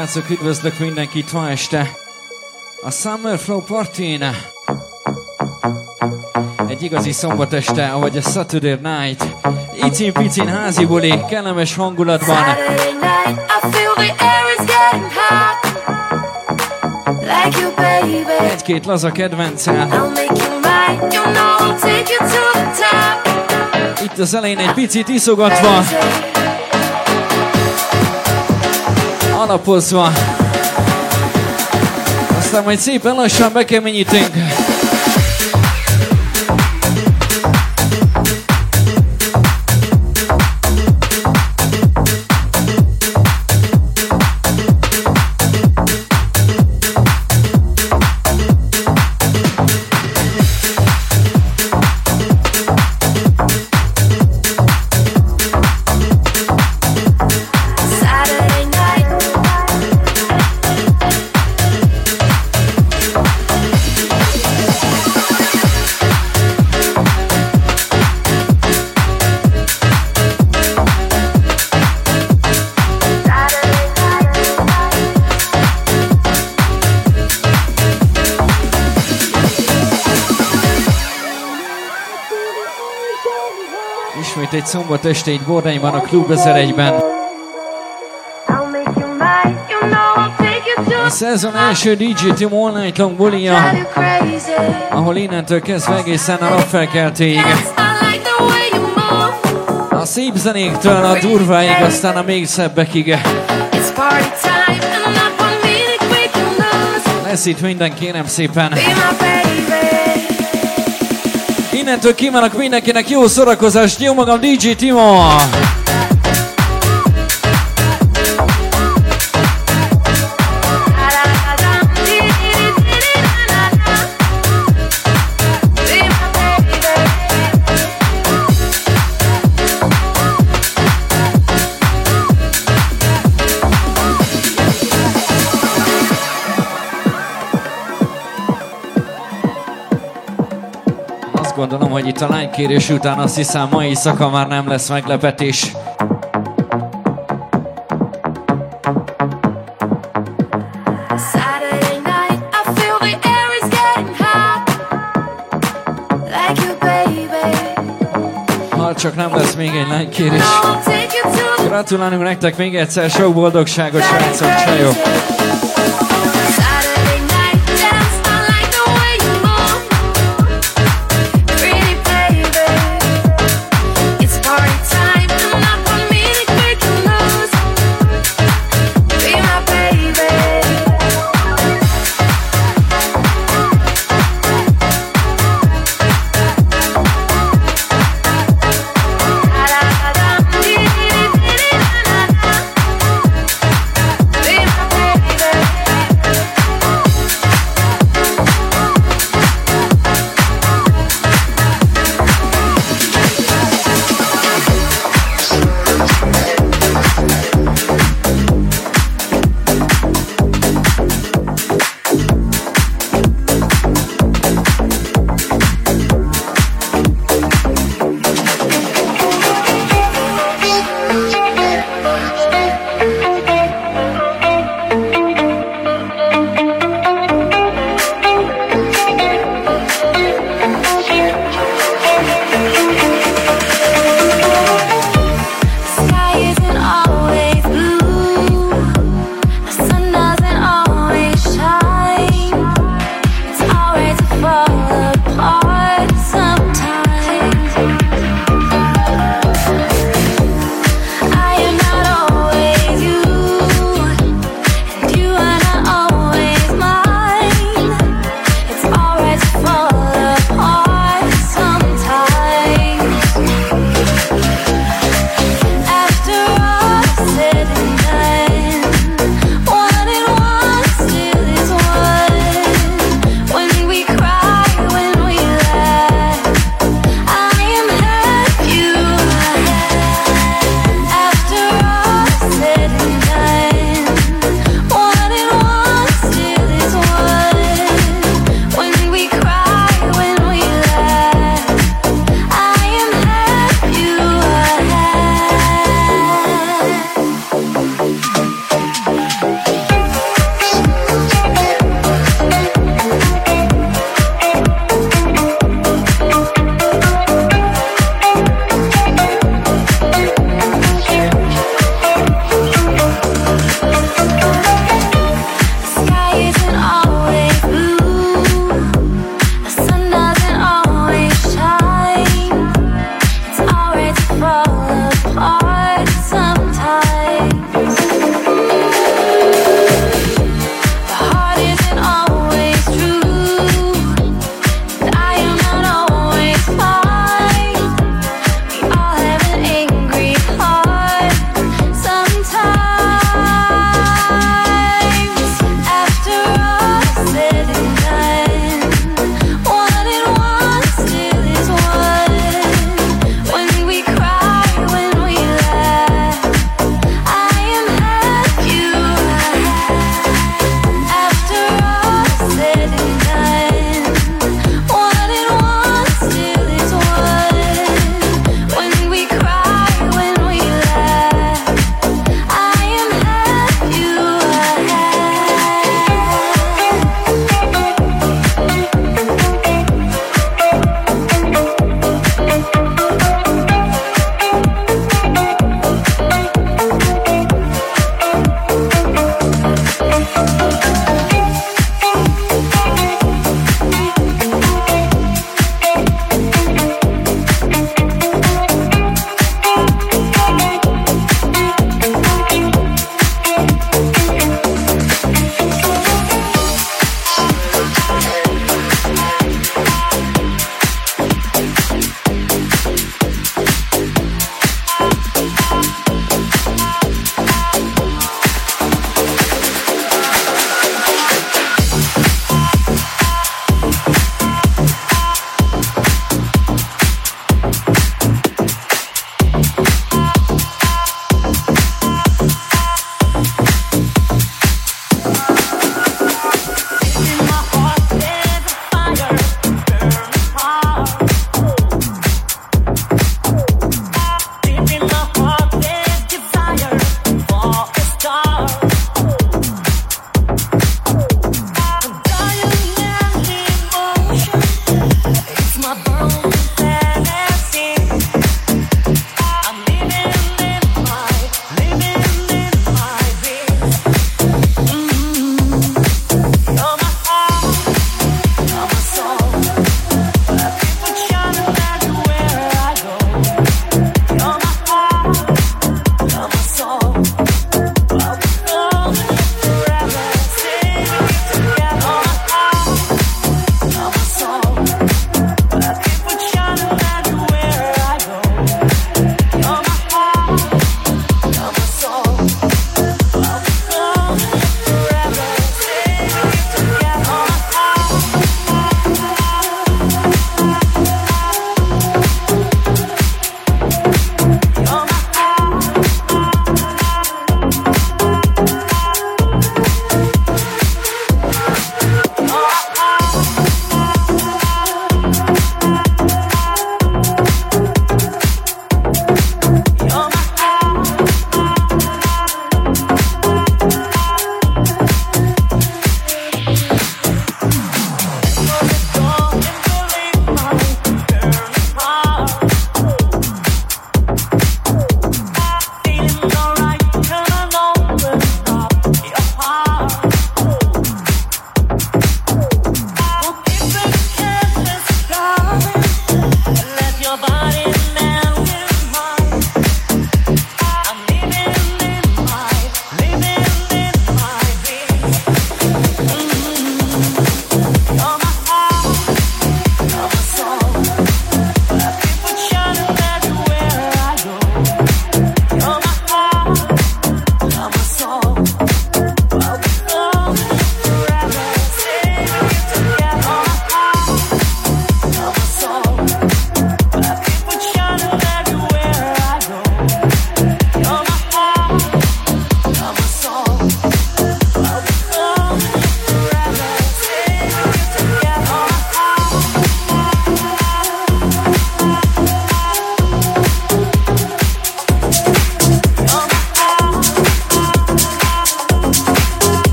Srácok, üdvözlök mindenkit ma este a Summer Flow Partin. Egy igazi szombat este, ahogy a Saturday Night. Icin-picin házi buli, kellemes hangulatban. Saturday night, I feel the air is getting hot. Like you, baby. Egy-két laza kedvencel. Itt az elején egy picit iszogatva, alapozva. Aztán majd szépen lassan bekeményítünk. Saturday Szombat este egy Bordányban a Klub 1001-ben. I'll make you mine. You know I'll take you to A szezon első DJ Team All Night Long crazy. ahol innentől kezdve egészen a napfelkeltéig. A szép zenéktől a durváig, aztán a még szebbekig. Lesz itt minden, kérem szépen. Innentől kívánok mindenkinek jó szórakozást, jó magam DJ Timo! Itt a lánykérés után azt hiszem mai éjszaka már nem lesz meglepetés. Ha csak nem lesz még egy lánykérés. Gratulálunk nektek még egyszer, sok boldogságot, srácok, csajok!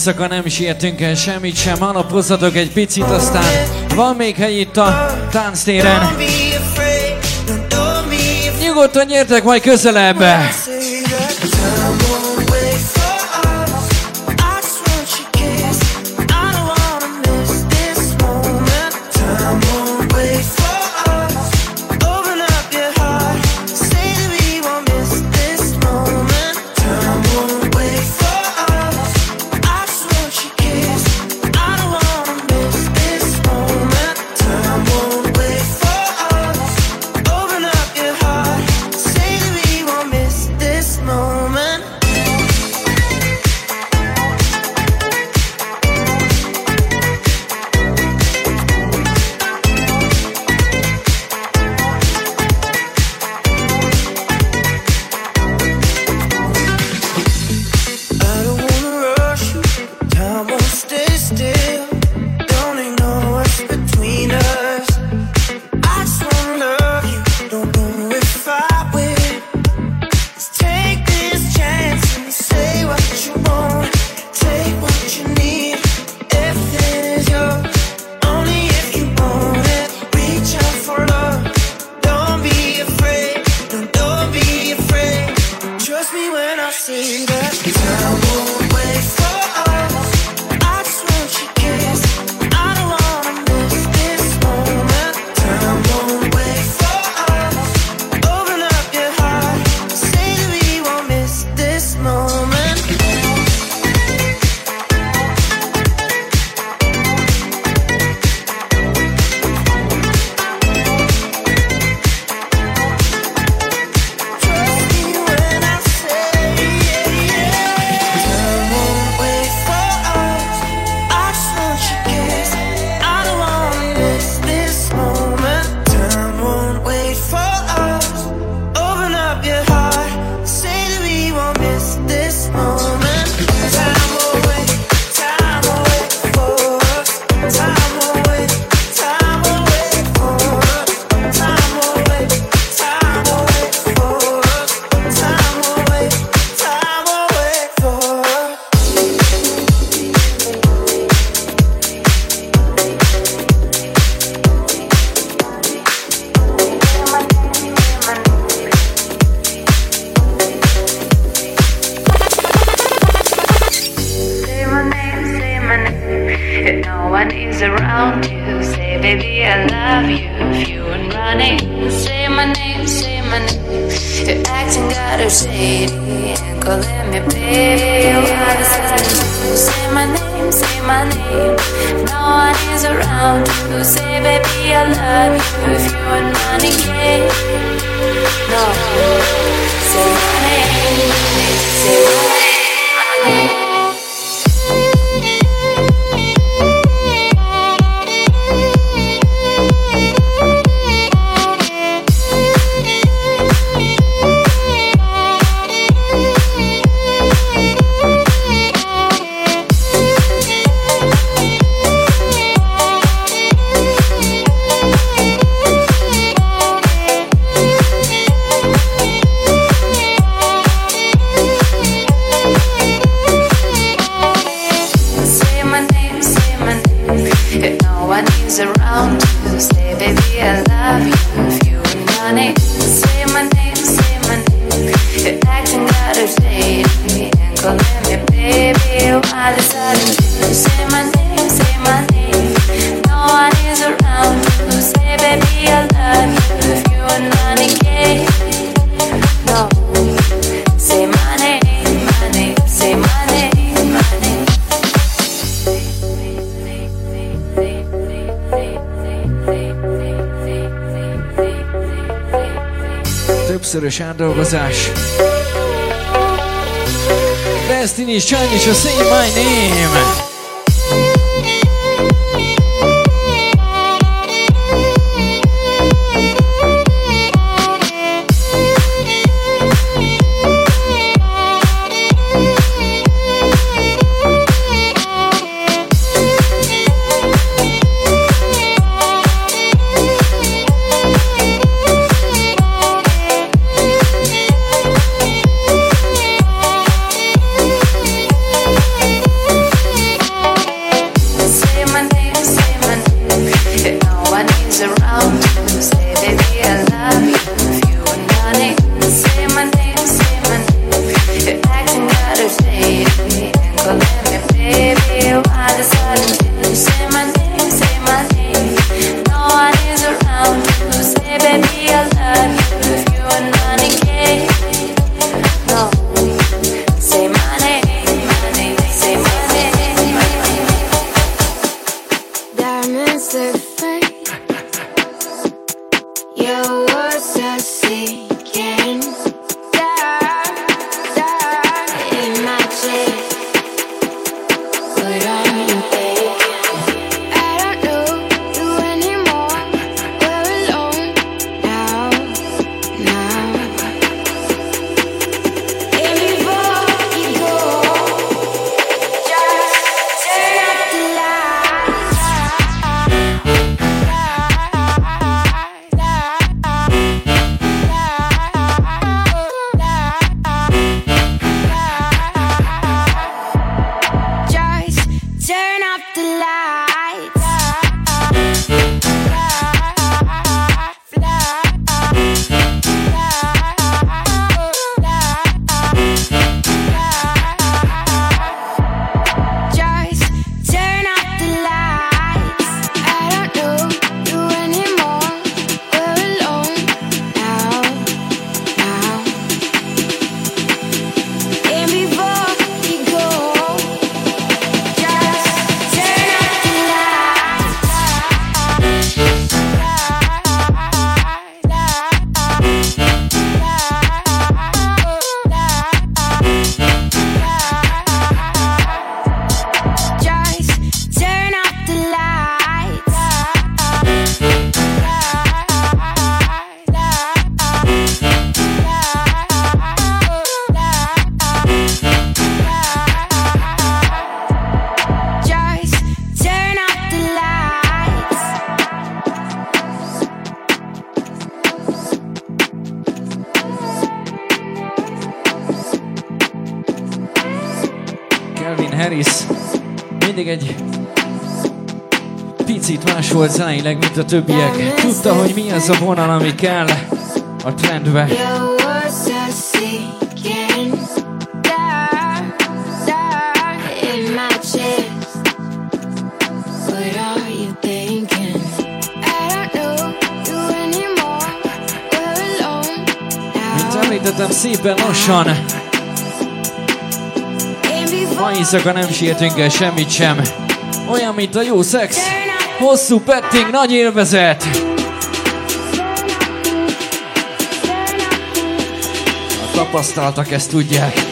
éjszaka nem sietünk el semmit sem, alapozhatok egy picit, aztán van még hely itt a tánctéren. Nyugodtan gyertek majd közelebb! a többiek. Tudta, hogy mi az a vonal, ami kell a trendbe. Mint említettem, szépen lassan Ma éjszaka nem sietünk el semmit sem Olyan, mint a jó szex Hosszú petting, nagy élvezet! A tapasztaltak ezt tudják.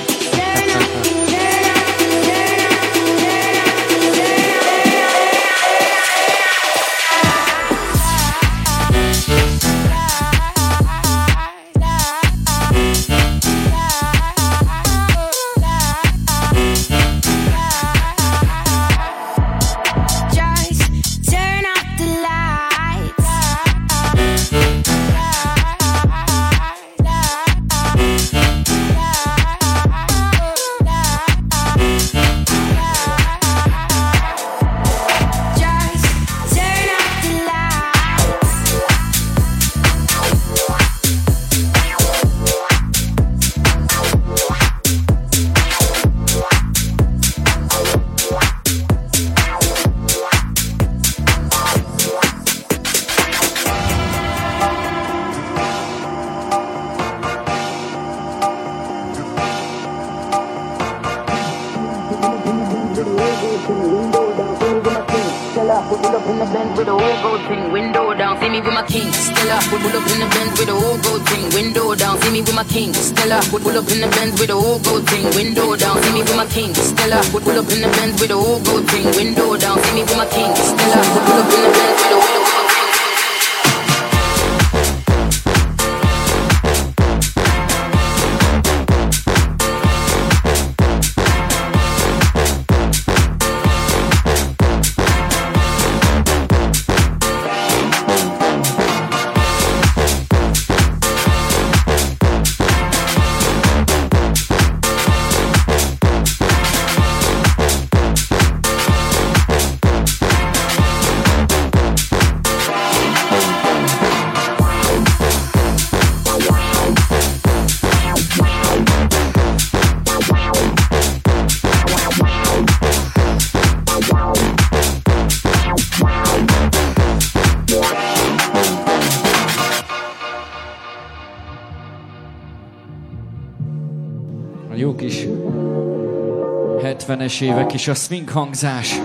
70-es évek és a swing hangzás.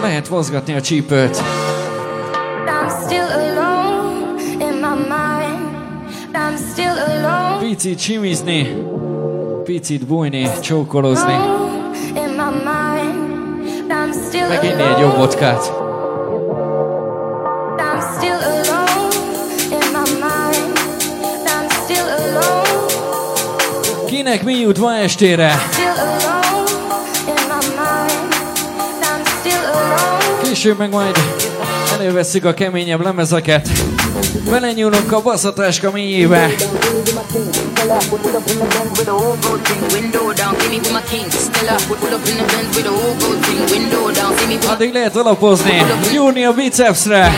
Lehet mozgatni a csípőt. Picit csimizni, picit bújni, csókolozni. Meginni egy jó vodkát. kinek mi jut ma estére. Később meg majd előveszik a keményebb lemezeket. Belenyúlunk a baszatáska mélyébe. Addig lehet alapozni. Júni a bicepsre.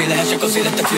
Go see cositas, te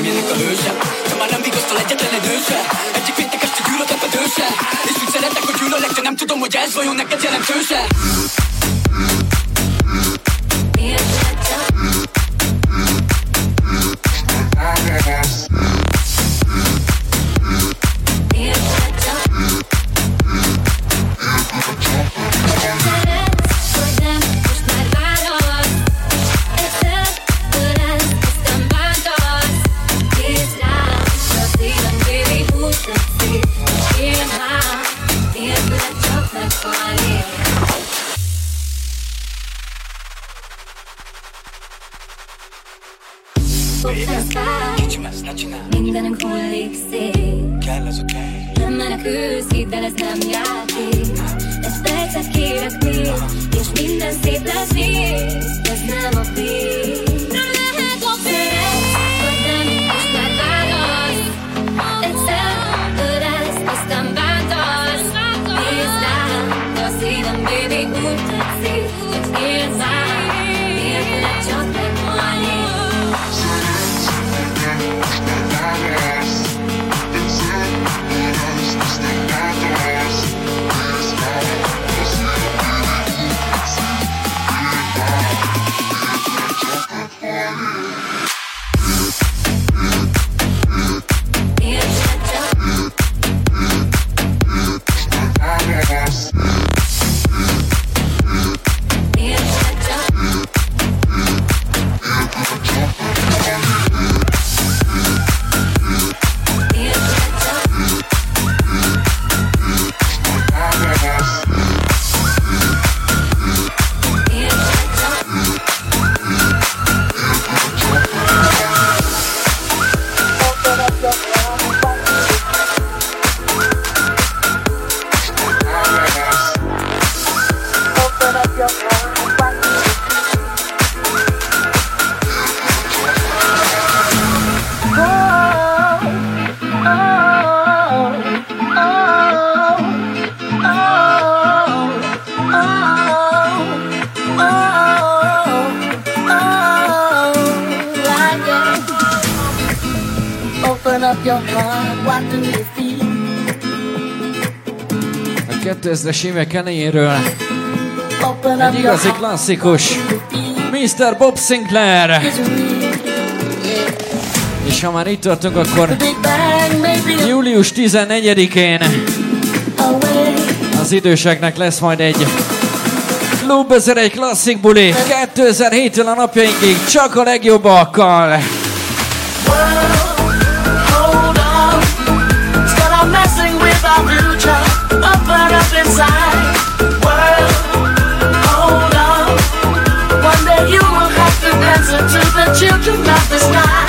2000-es évek elejéről. Egy igazi klasszikus. Mr. Bob Sinclair. És ha már itt tartunk, akkor július 14-én az időseknek lesz majd egy Klub egy klasszik buli 2007-től a napjainkig csak a legjobbakkal. World, hold on, it's got messing with our children of the sky.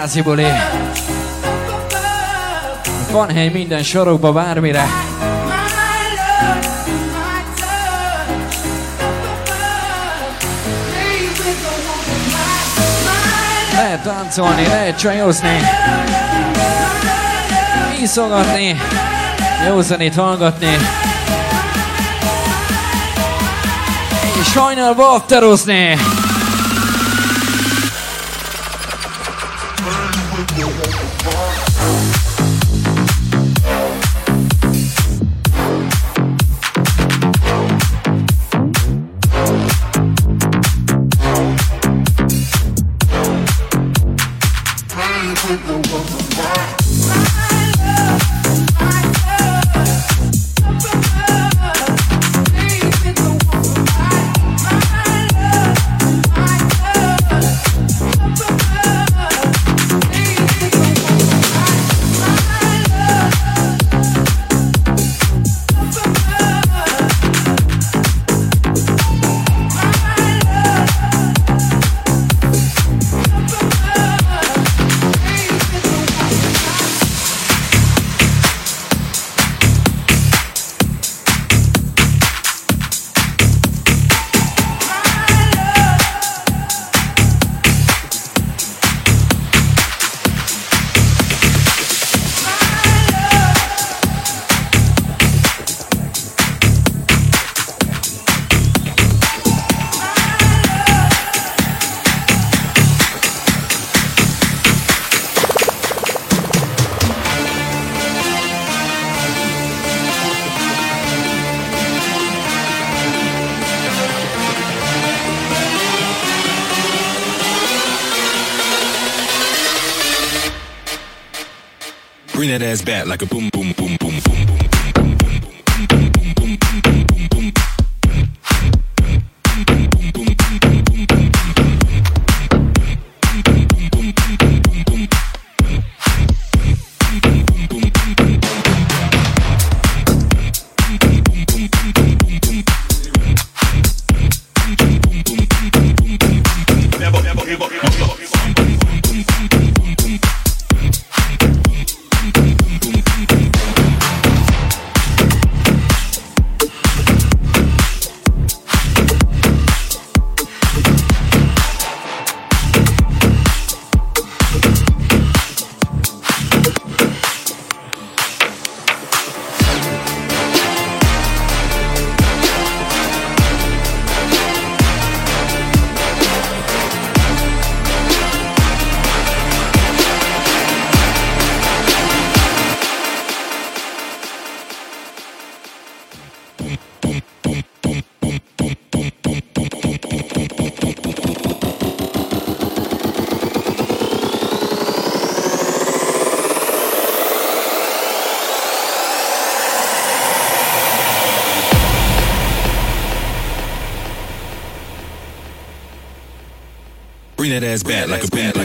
házi buli. Van hely minden sorokba bármire. Lehet táncolni, lehet csajozni, iszogatni, jó zenét hallgatni, és hajnalba afterozni. a been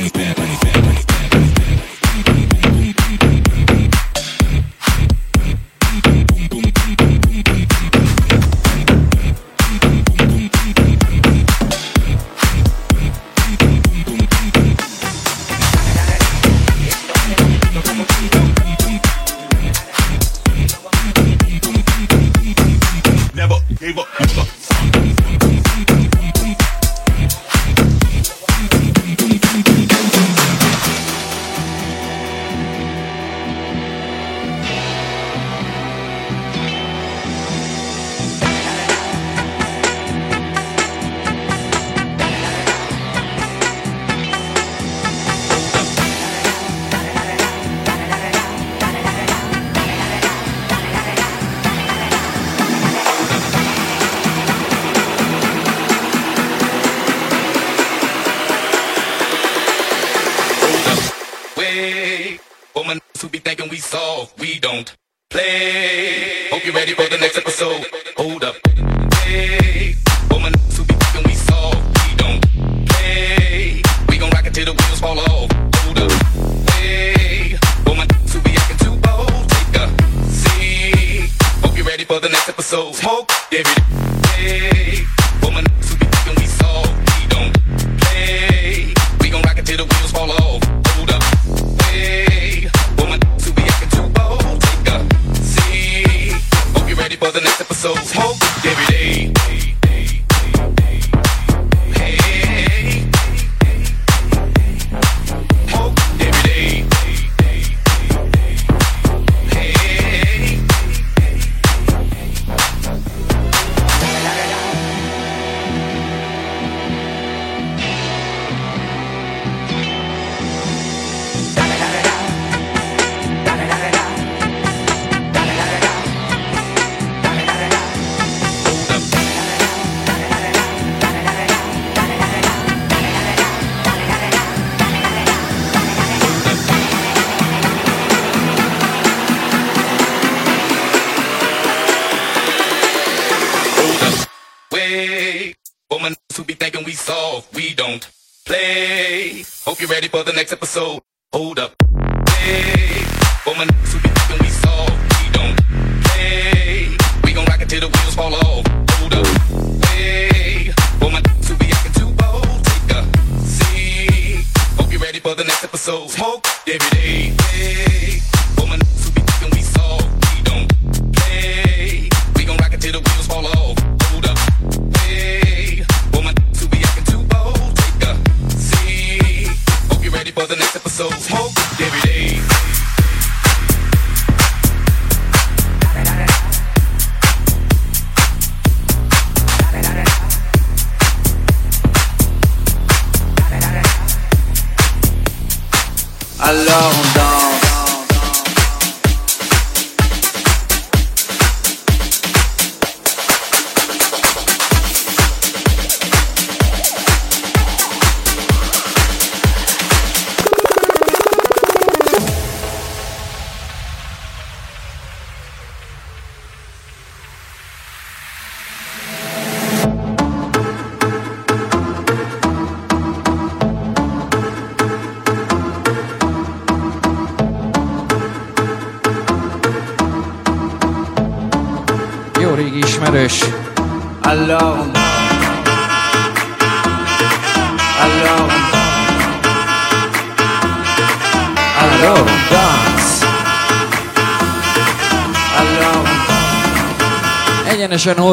ready for the next episode. Smoke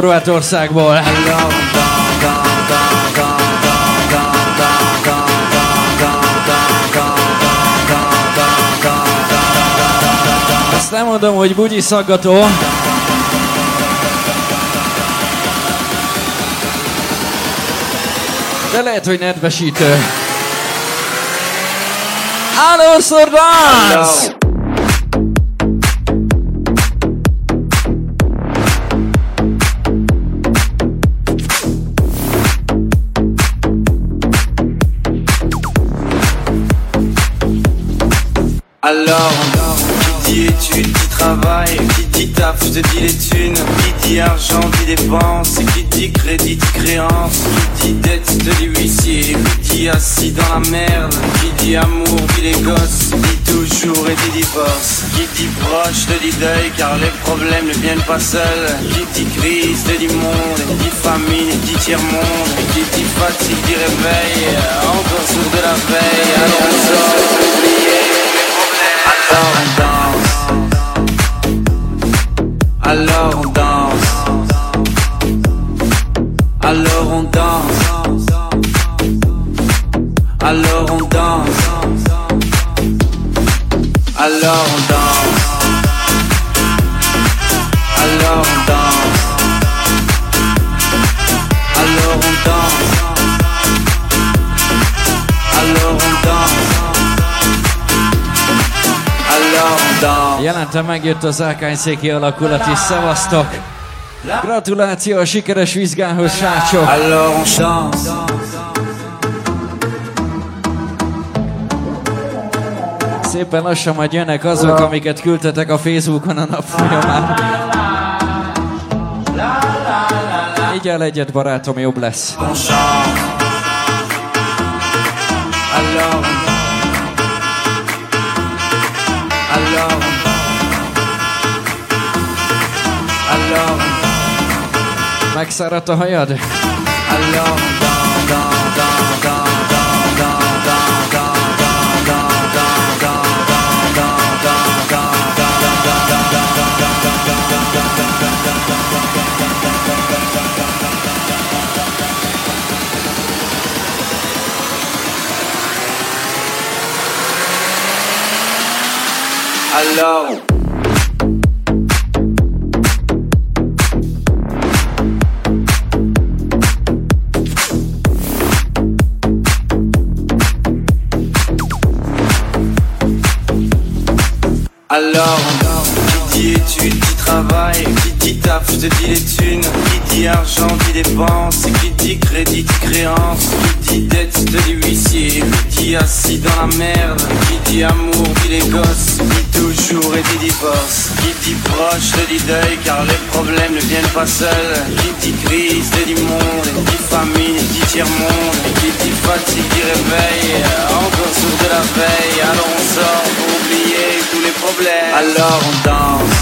danse. Azt nem mondom, hogy bugyi szaggató. De lehet, hogy nedvesítő. Először dance! Alors, qui dit études, dit travail, qui dit taf, te dis les thunes, qui dit argent, dit dépenses, qui dit crédit, dit créance, qui dit dette, te dit huissier, qui dit assis dans la merde, qui dit amour, dit les gosses, dit toujours et dit divorce, qui dit proche, te dit deuil, car les problèmes ne viennent pas seuls, qui dit crise, te dit monde, qui dit famine, dit tiers-monde, qui dit fatigue, dit réveil, encore sourd de la veille, alors on sort, so and so Jelentem megjött az Ákányszéki alakulat is, szevasztok! Gratuláció a sikeres vizsgához, srácsok! Alors on danse. Szépen lassan majd jönnek azok, amiket küldtetek a Facebookon a nap folyamán. Így el egyet, barátom, jobb lesz. on alors, alors, megszáradt a hajad? Hello. Alors qui dit études, dit travail, qui dit taf, je te dis les thunes, qui dit argent, dit dépenses, qui dit crédit, dit créance, qui dit dette, je te dis huissier, qui dit assis dans la merde, qui dit amour, dit les gosses, dit toujours et dit divorce, qui dit proche, te dit deuil, car les problèmes ne viennent pas seuls, qui dit crise, te dit monde, qui dit famine, dit tiers-monde, qui dit fatigue, dit réveil, encore sourd de la veille, alors on sort pour oublier Alors on danse.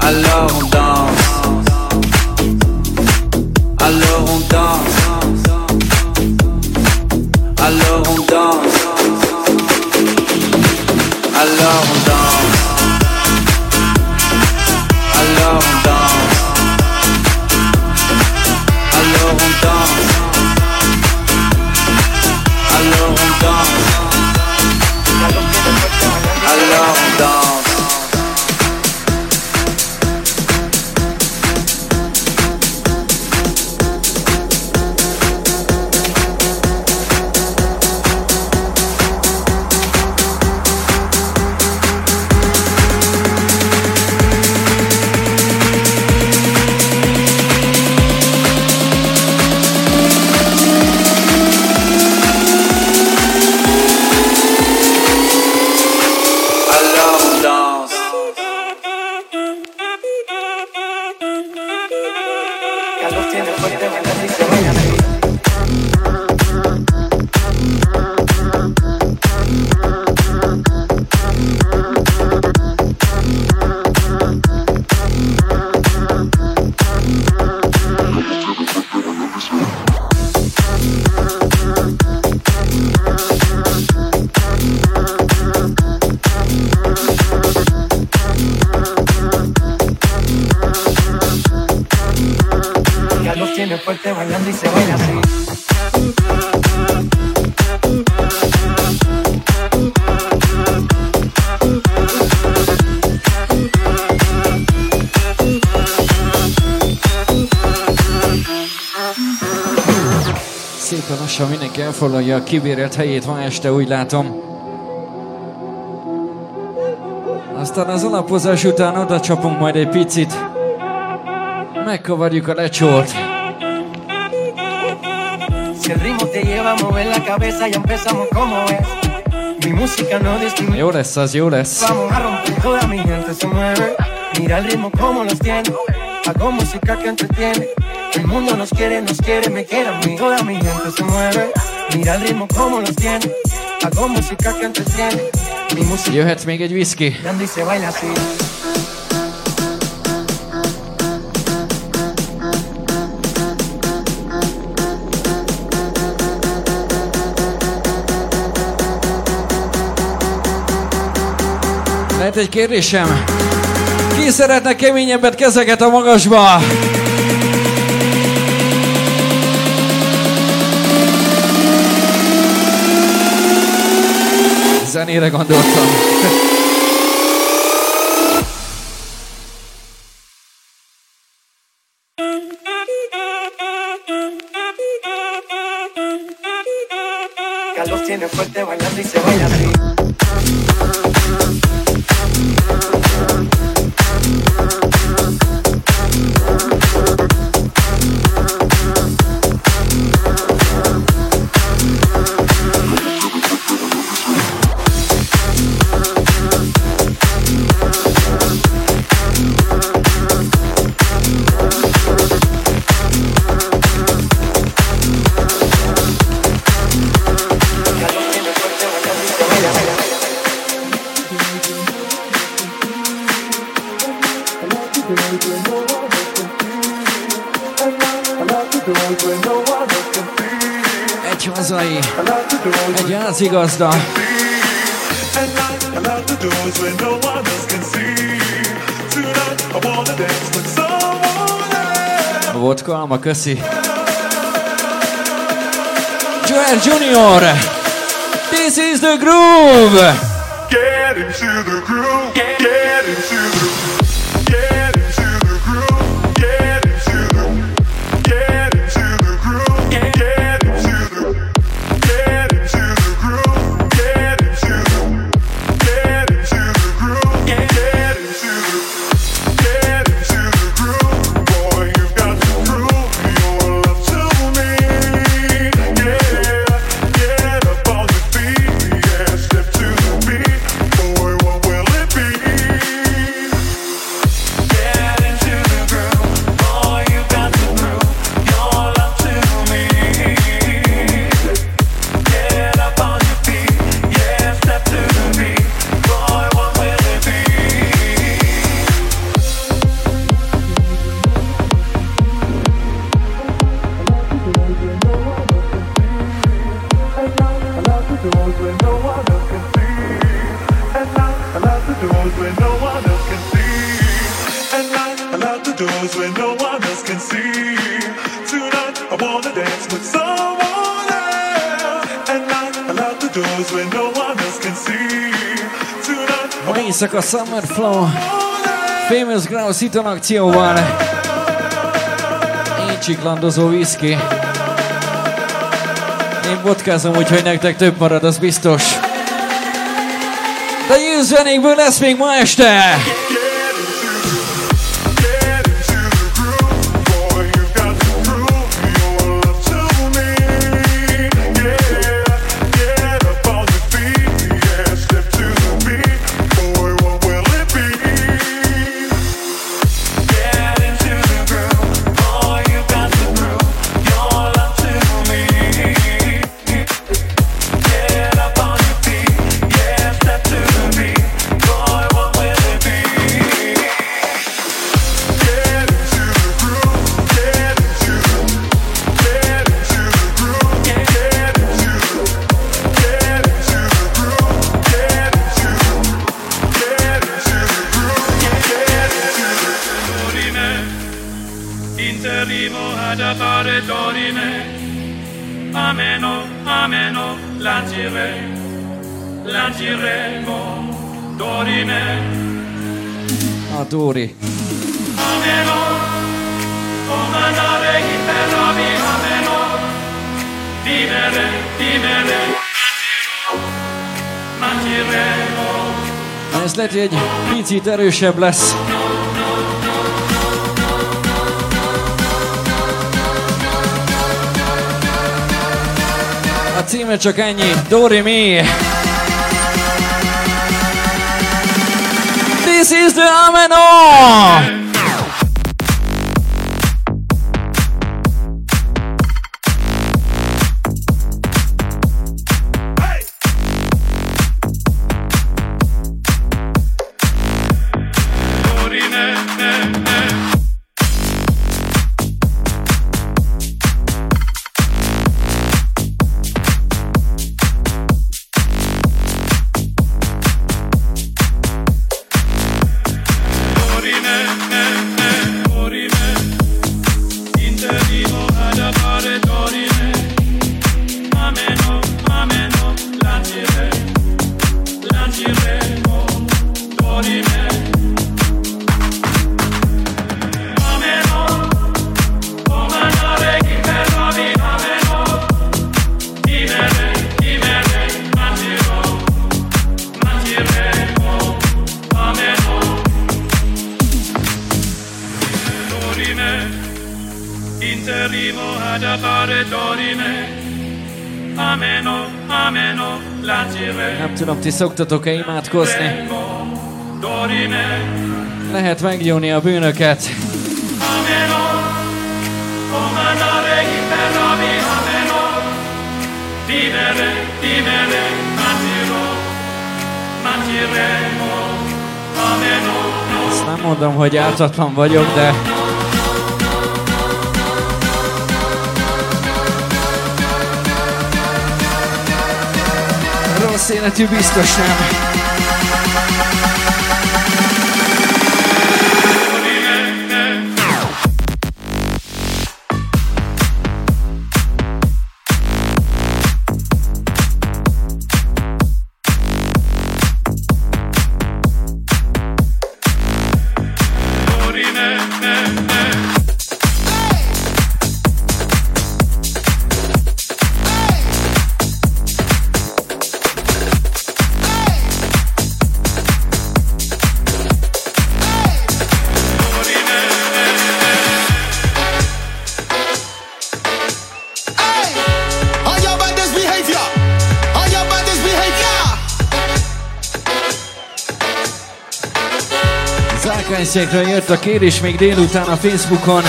Alors on danse. Alors on danse. Alors on danse. Alors on danse. Ha mindenki elfoglalja a kibérelt helyét ma este, úgy látom. Aztán az alapozás után oda csapunk majd egy picit. Megkavarjuk a lecsót. Jó lesz az, jó lesz. Mira el ritmo como los tiene, hago música que entretiene. El mundo nos quiere, nos quiere, me quiere a mí. Toda mi gente se mueve. Mira el ritmo como los tiene. Hago música que entretiene. Mi música Jöhet még egy whisky. y se baila así. Lehet egy kérdésem? Ki szeretne keményebbet kezeket a magasba? Zenére gondoltam. pici gazda. Volt kalma, köszi. Joel Junior, this is the groove. Get into the groove, get into the groove. a Summer Flow Famous Grouse Hiton akcióval. Én csiklandozó whisky. Én vodkázom, úgyhogy nektek több marad, az biztos. De jössz zenékből lesz még ma este! kicsit erősebb lesz. A címe csak ennyi, Dori Mi. This is the Ameno! szoktatok-e imádkozni? Lehet meggyóni a bűnöket. Ezt nem mondom, hogy ártatlan vagyok, de... beszélhető biztos nem. részekről jött a kérés még délután a Facebookon.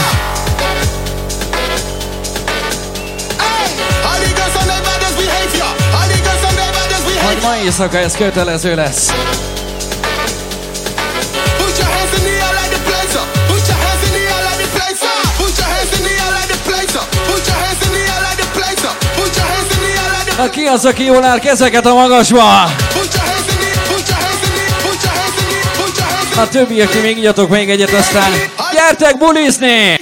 Hogy mai éjszaka ez kötelező lesz. Na ki az, aki jól áll kezeket a magasba? A többiek, ti még igyatok még egyet, aztán gyertek bulizni!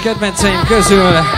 kedvenceim közül.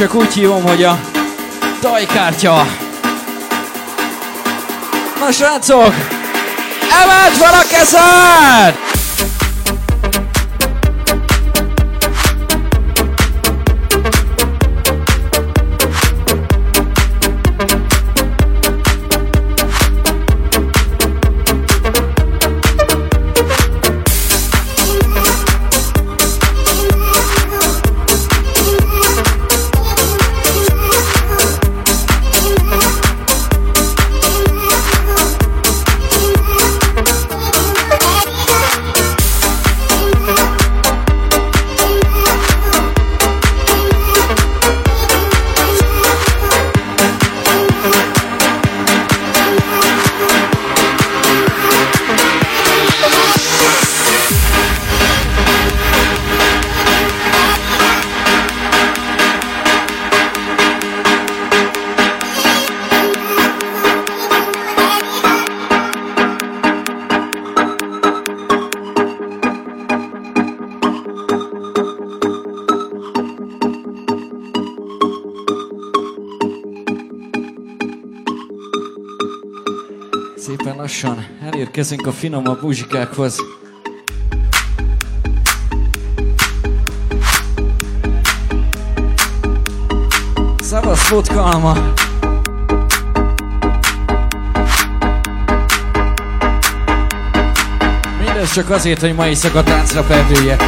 csak úgy hívom, hogy a tajkártya. Na srácok, emelt fel a kezed! érkezünk a finomabb muzsikákhoz. Szevasz, vodka alma! Mindez csak azért, hogy ma éjszaka táncra perdüljek.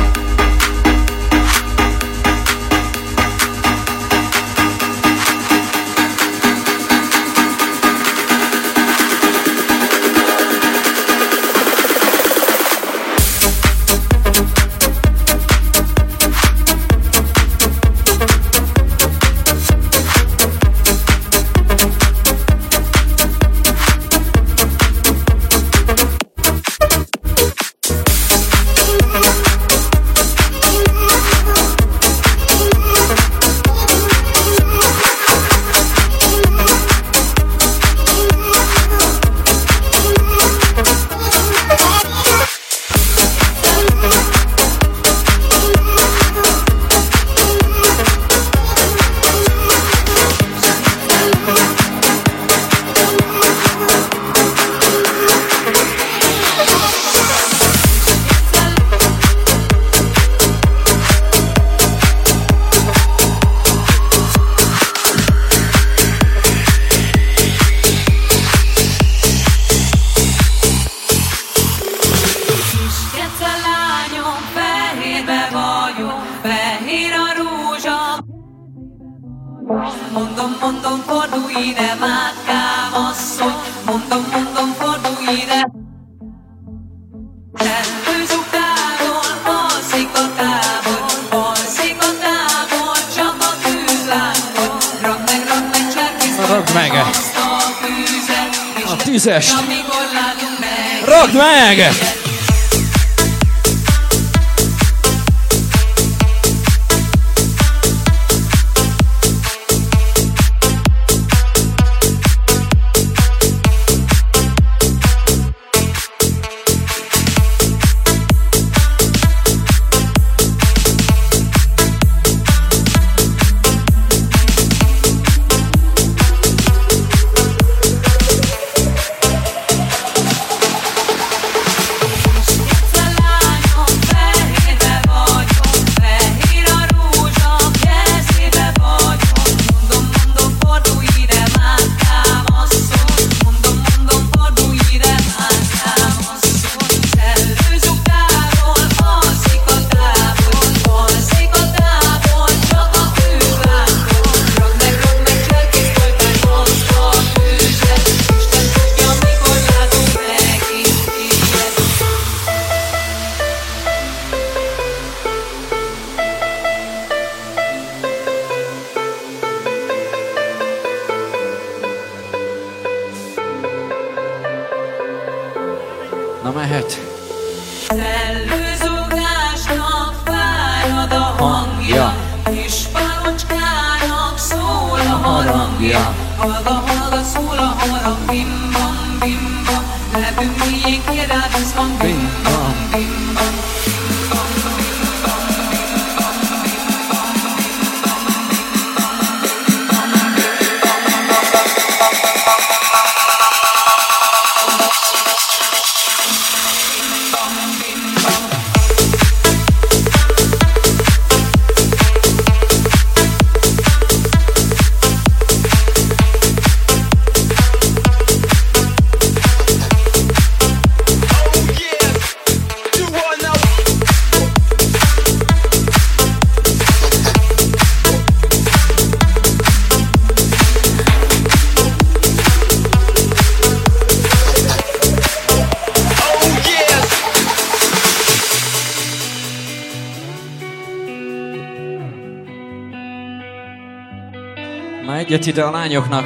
ide a lányoknak.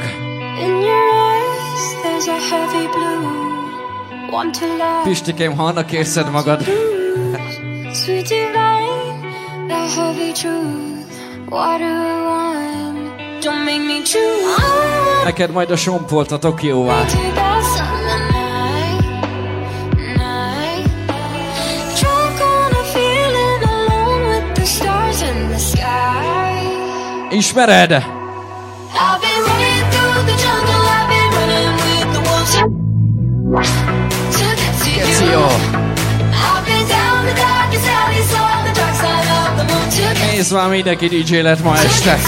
Pistikém, ha annak érzed magad. Neked majd a sompolt a Tokióvá. Ismered? egész már mindenki DJ lett ma este.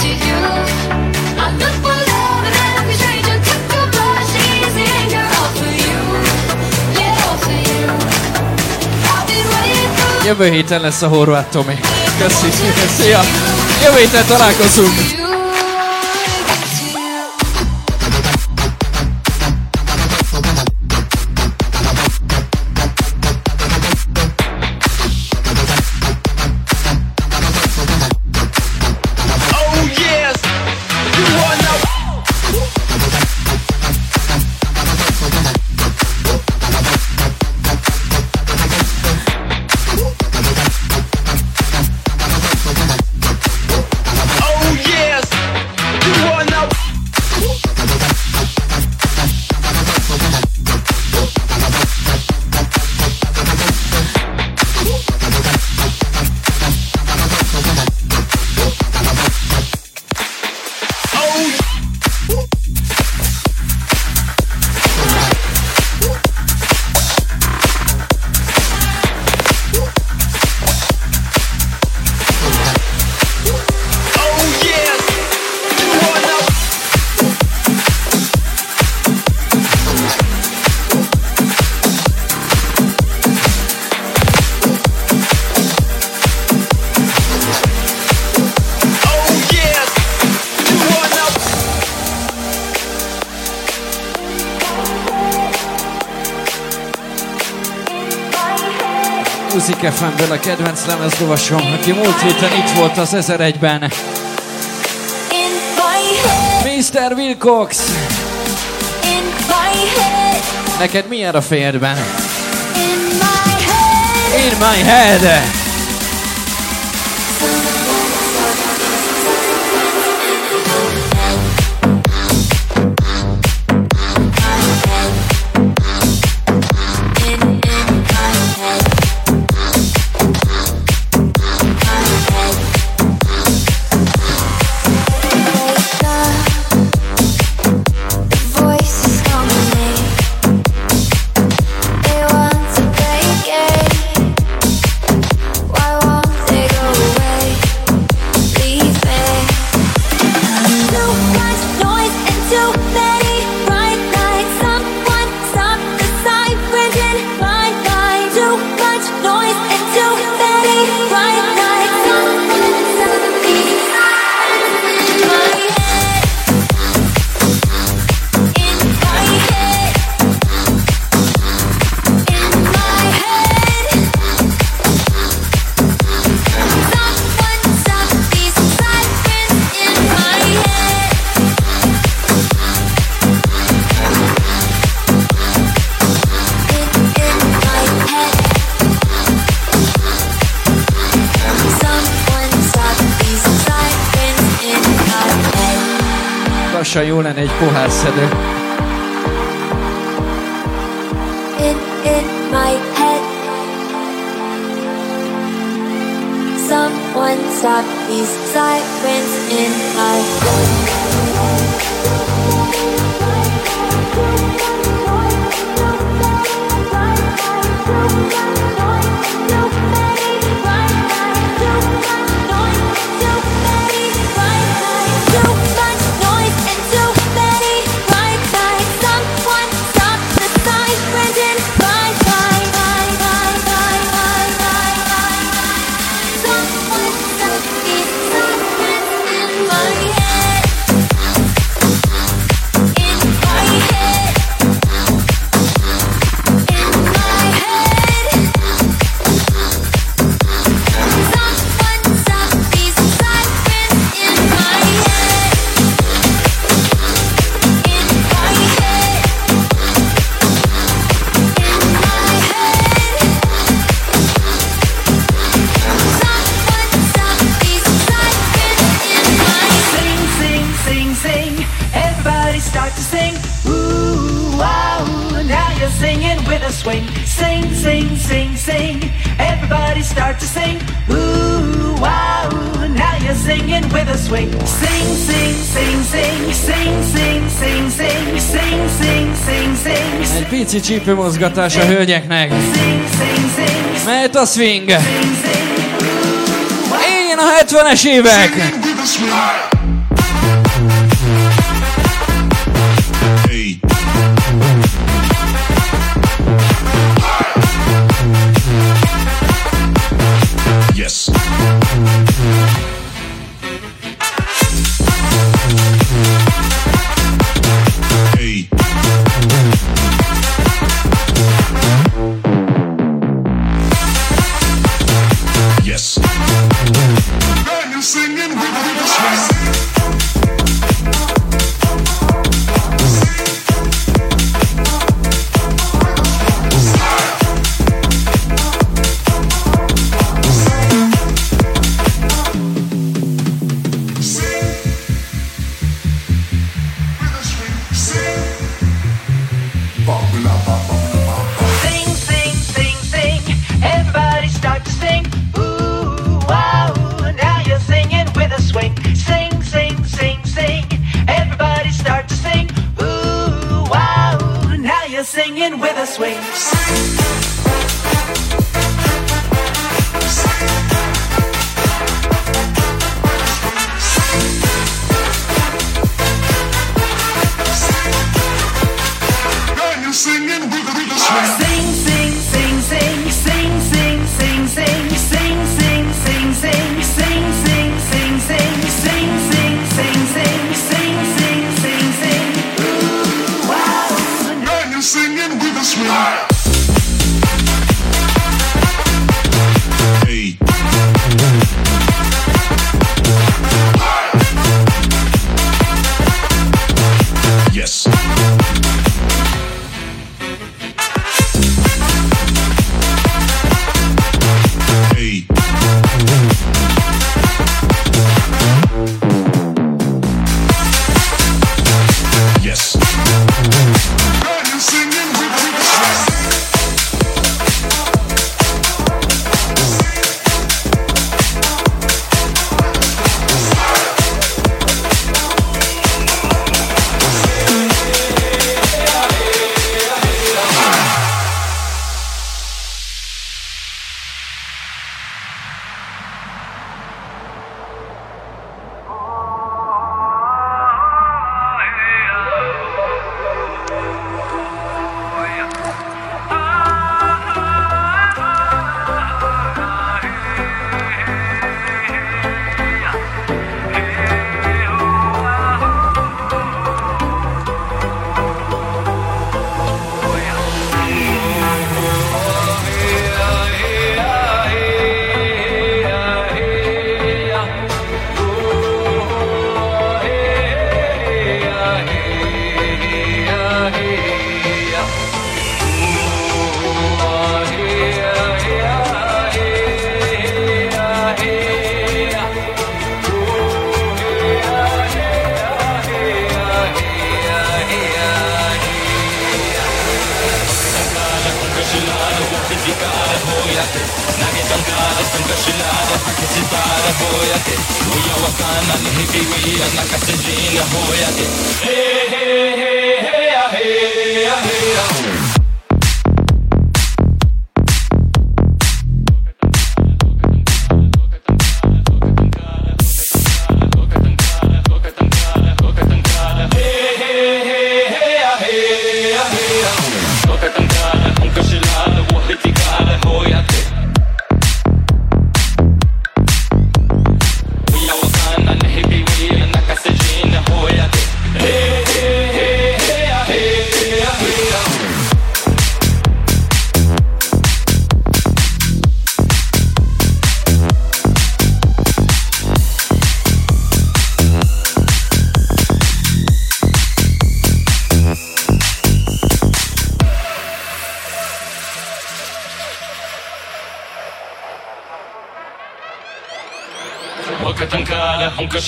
Jövő héten lesz a horvát Tomi. Köszi, szia! Jövő héten találkozunk! FM-ből a kedvenc lemezlovasom, aki múlt héten itt volt az 1001-ben. Mr. Wilcox! Neked mi a fejedben? In my head! In my head. egy pohárszedő. way. Sing, sing, sing, sing, sing, sing, sing, sing, sing, sing, sing, sing. Egy pici csípő mozgatás a hölgyeknek. Mehet a swing. Én a 70-es évek.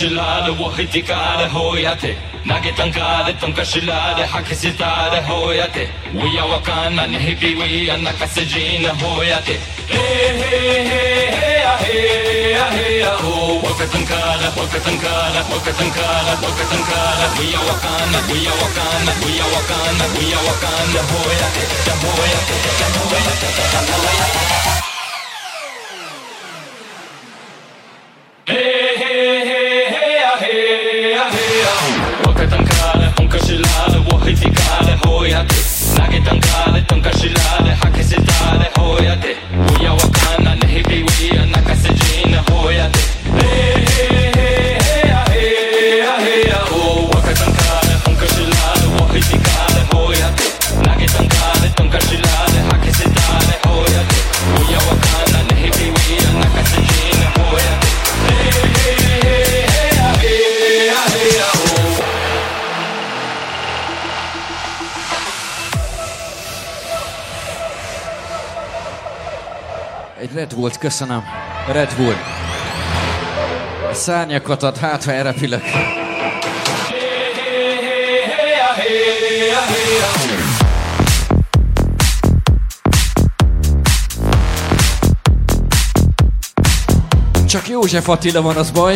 شلال وحيتي كار هوياتي ناكي تنكار تنكا شلال حكي ستار هوياتي ويا وكانا نهبي ويا ناكا سجين هوياتي هي هي هي هي هي هو وكتنكار وكتنكار وكتنكار وكتنكار ويا وكانا ويا وكانا ويا وكانا ويا وكانا هوياتي هوياتي هوياتي هوياتي köszönöm. Red Bull. A szárnyakat ad, hát ha elrepülök. Csak József Attila van, az baj.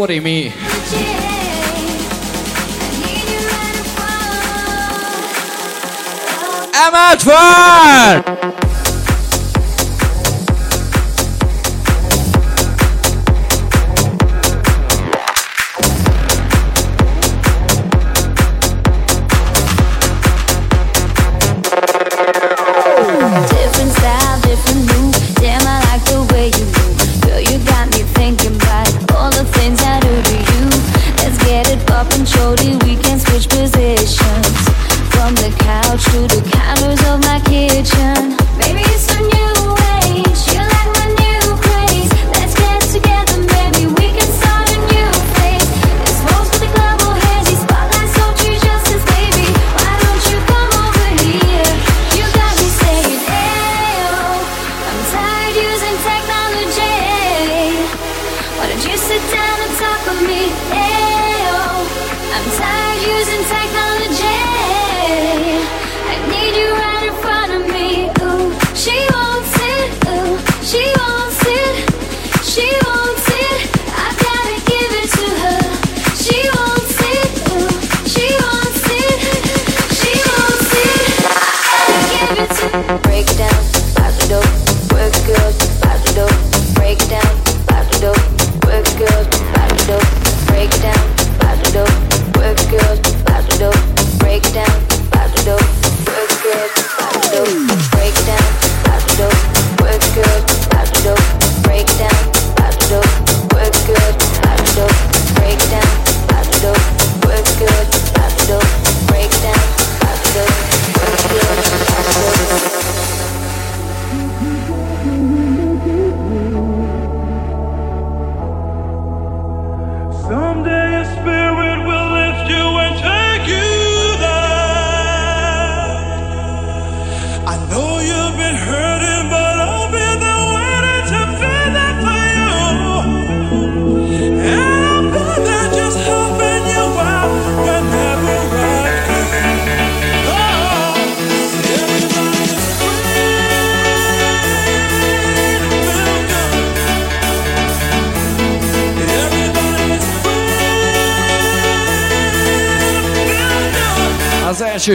Worry Me. I'm out for!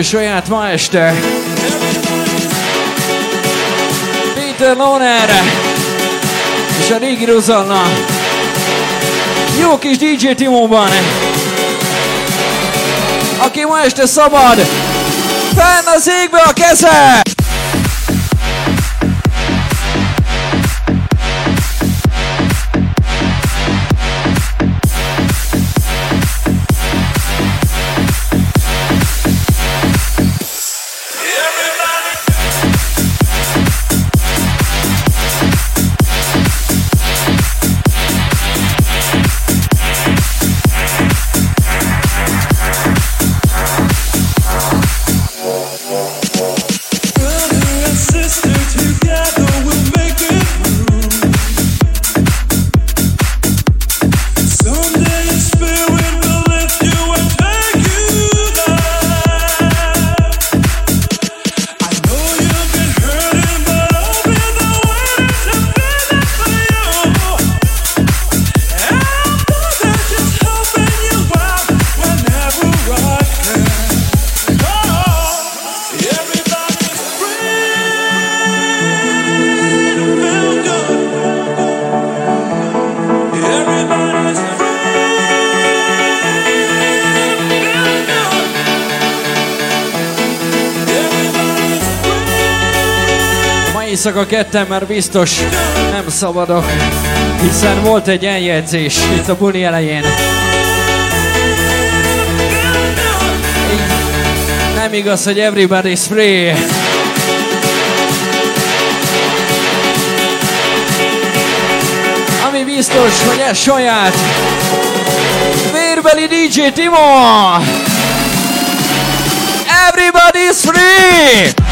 Saját ma este. Peter Loner és a régi Rosanna. Jó kis DJ Timóban. Aki ma este szabad, fenn az égbe a keze! Éjszaka ketten, mert biztos nem szabadok, hiszen volt egy eljegyzés itt a buli elején. Nem igaz, hogy everybody's free. Ami biztos, hogy ez saját vérbeli DJ Timo! Everybody's free!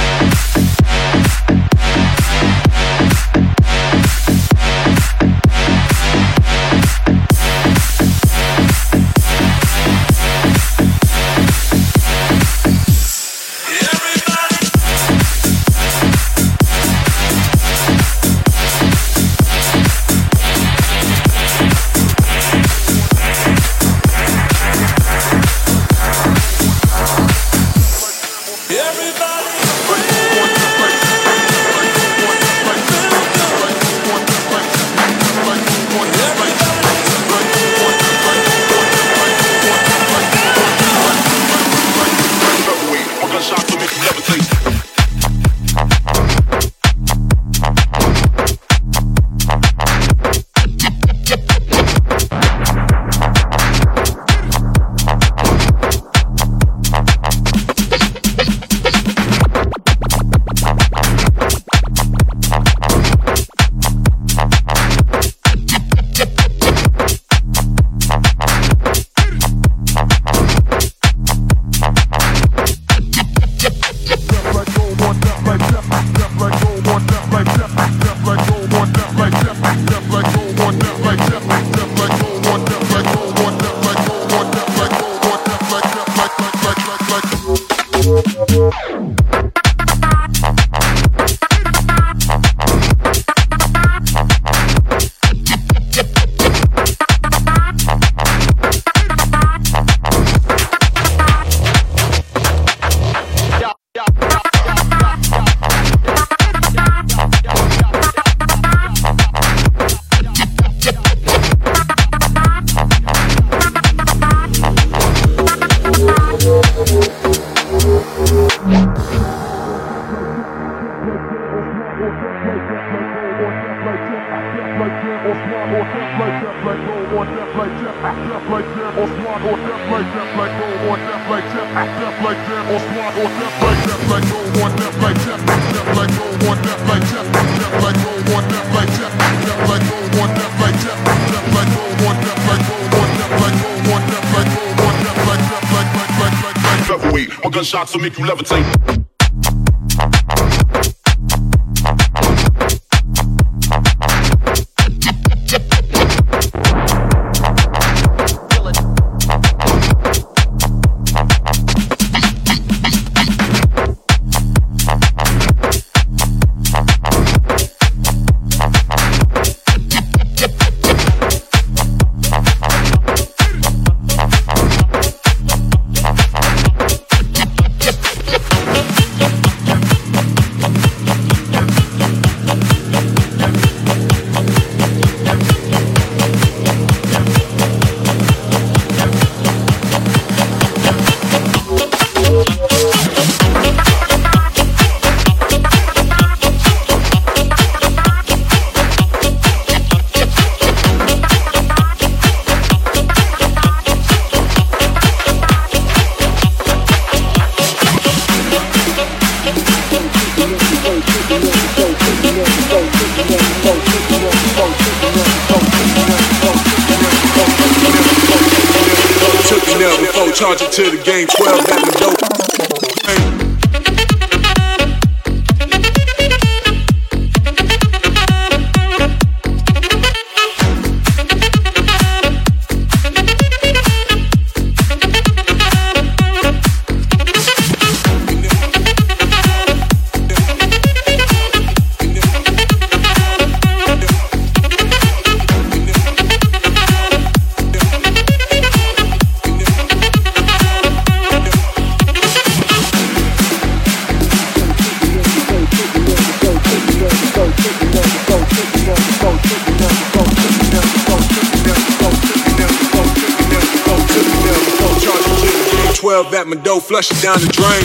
Featherweight, one gunshots will make you levitate. Down the drain.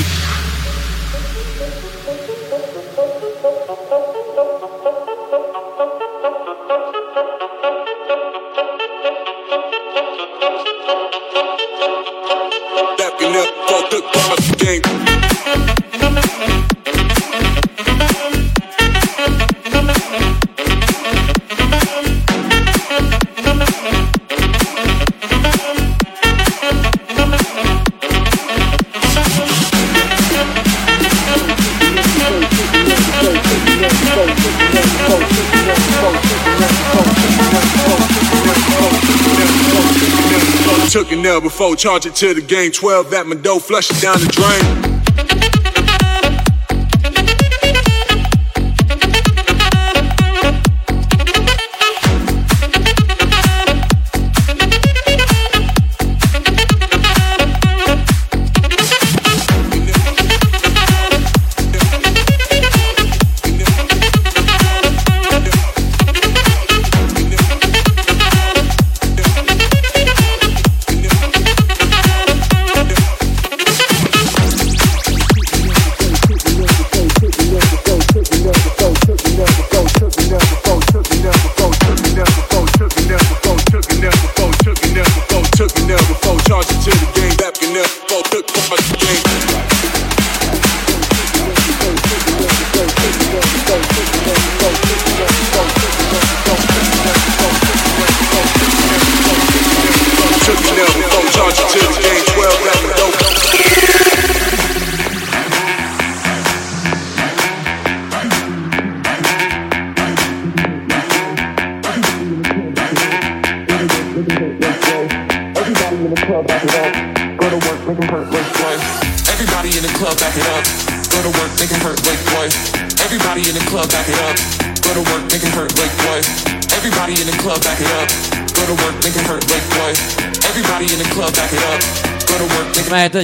Charge it to the game. 12 at my dough, flush it down the drain.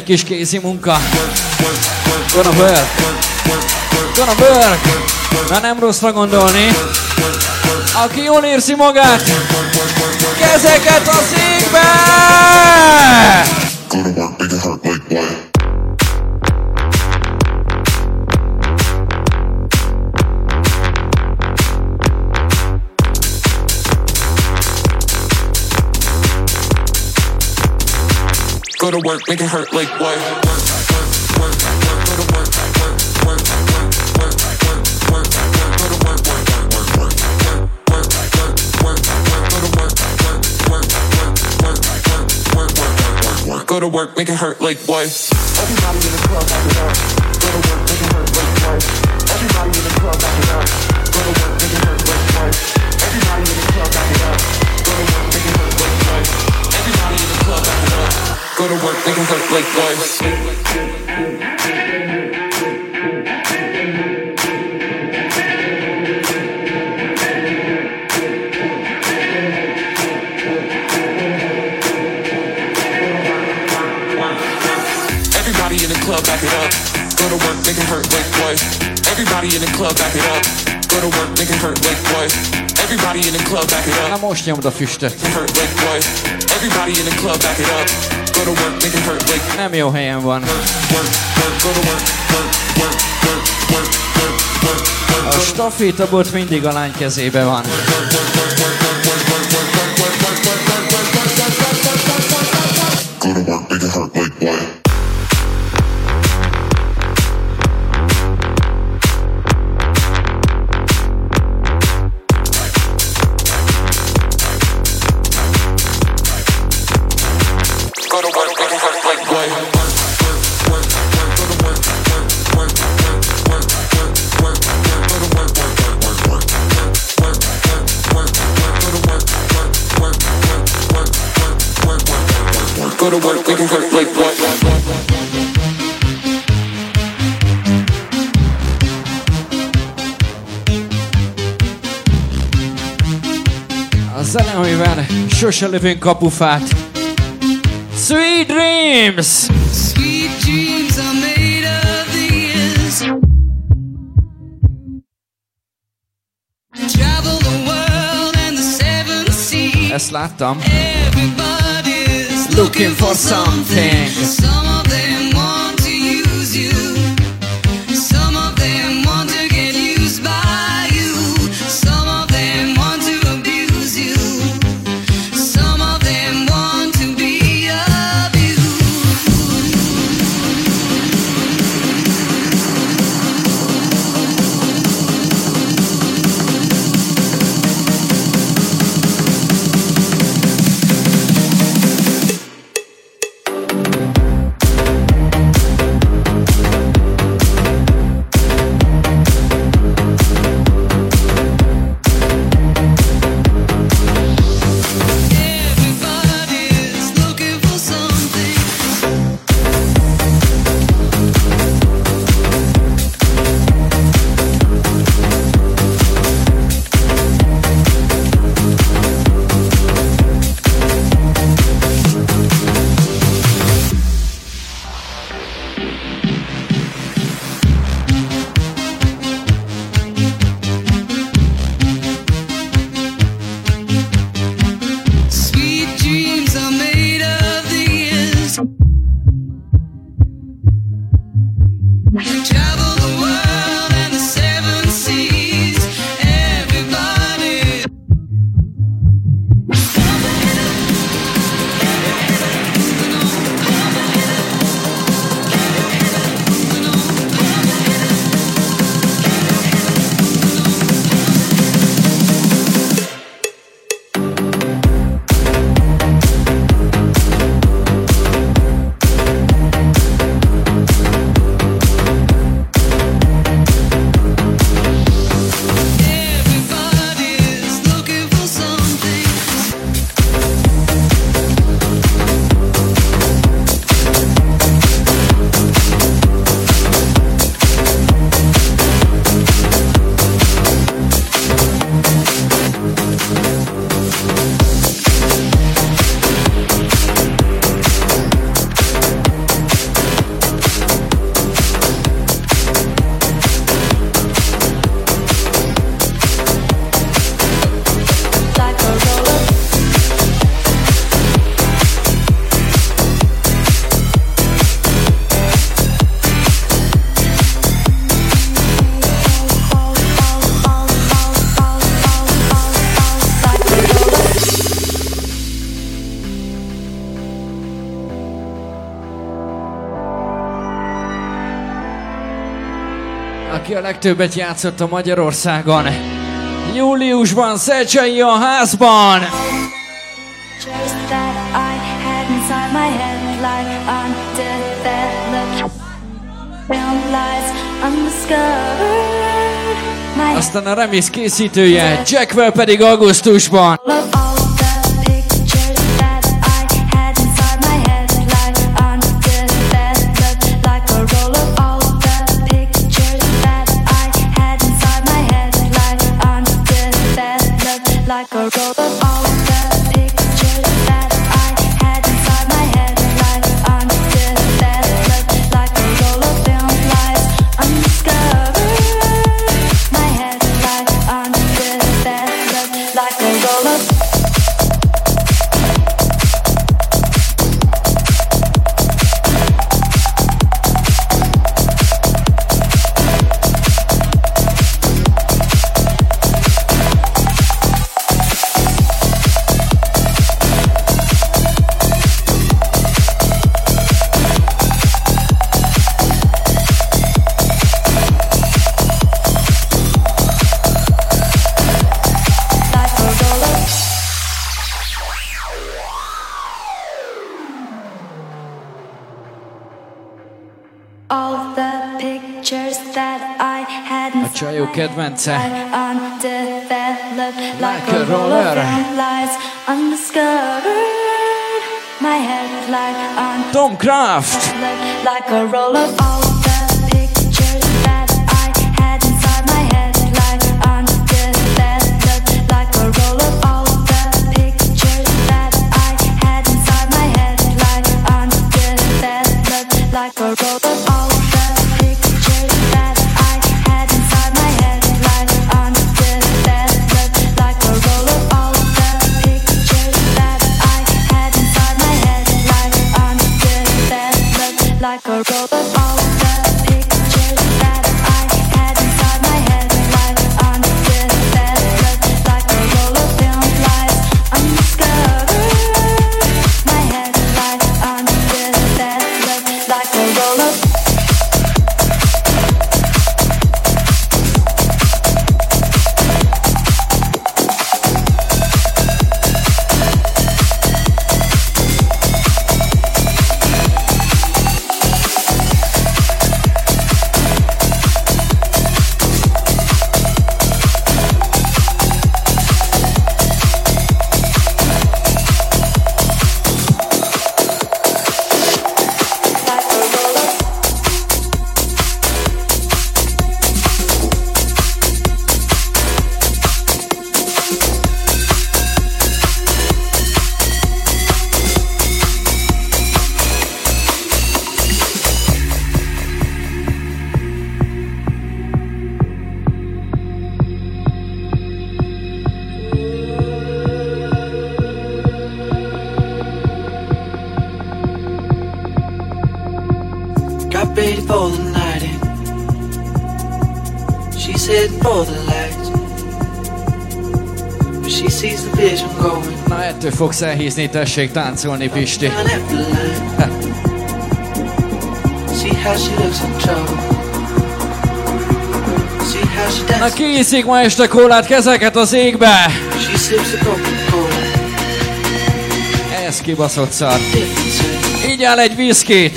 Egy kis kézi munka. Gonna work. Gonna work. Na nem rosszra gondolni. Aki jól érzi magát, kezeket a székbe! Go to work, make it hurt like boy. go to work, make it hurt like what? Go to work, work, work, work, work, go to work, work, work, work, work, go to work, work, work, work, work, work, work, work, work, work, go to work, make it hurt like what? Everybody in the club, go to work. Go to work, make it hurt like boy. Everybody in the club, back it up. Go to work, make it hurt like boy. Everybody in the club, back it up. Go to work, make it hurt like boy. Everybody in the club, back it Na up. most nyomd a füstöt. Hurt like boy. Everybody in the club, back it up. Nem jó helyen van. A stafétabot mindig a lány kezébe van. To work, make it hurt like what? A zene, amivel sose lövünk kapufát. Sweet Dreams! Sweet dreams are made of these. Travel the world and the seven seas. Ezt láttam. Everybody's Looking for something. Aki a legtöbbet játszott a Magyarországon. Júliusban Szecsei a házban! pictures that I had inside my head like undeveloped film lies undiscovered. My Aztán a remix készítője, Jackwell pedig augusztusban. advent. Undeveloped like, like a roller. Domkraft. Like a roller. kettő fogsz elhízni, tessék táncolni, Pisti. Na kiiszik ma este kólát, kezeket az égbe! Ez kibaszott szar. Így áll egy viszkit!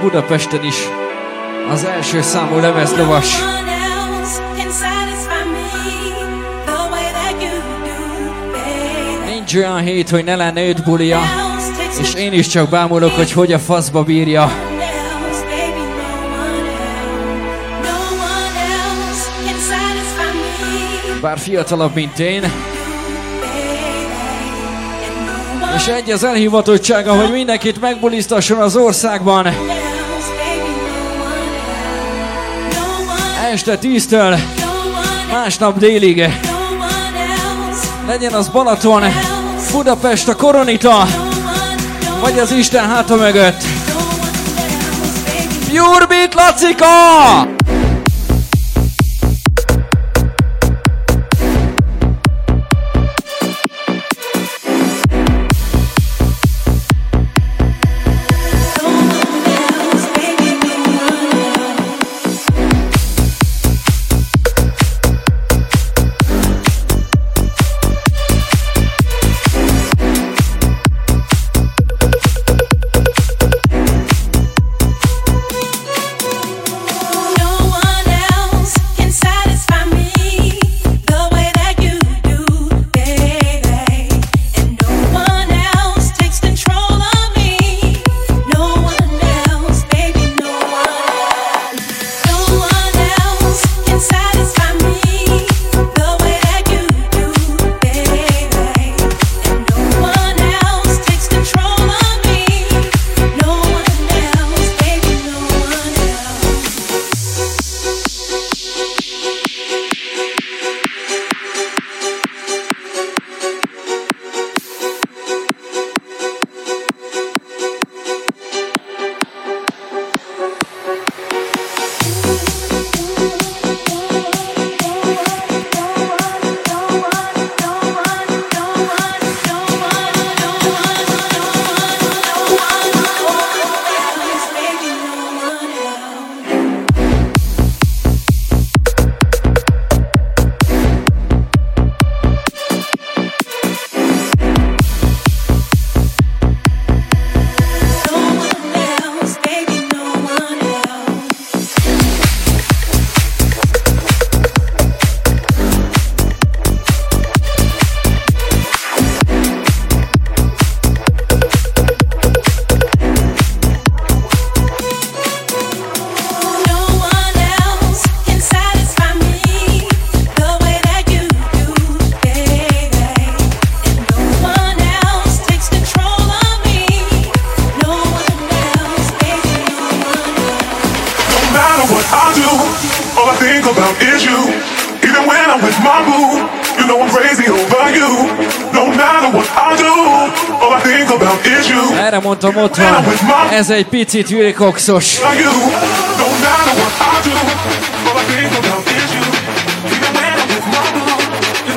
Budapesten is az első számú lemezlovas. Nincs olyan hét, hogy ne lenne öt bulia, és én is csak bámulok, hogy hogy a faszba bírja. Bár fiatalabb, mint én, és egy az elhivatottsága, hogy mindenkit megbuliztasson az országban. Este tíztől másnap délig. Legyen az Balaton, Budapest a Koronita, vagy az Isten háta mögött. Pure Beat Lacika!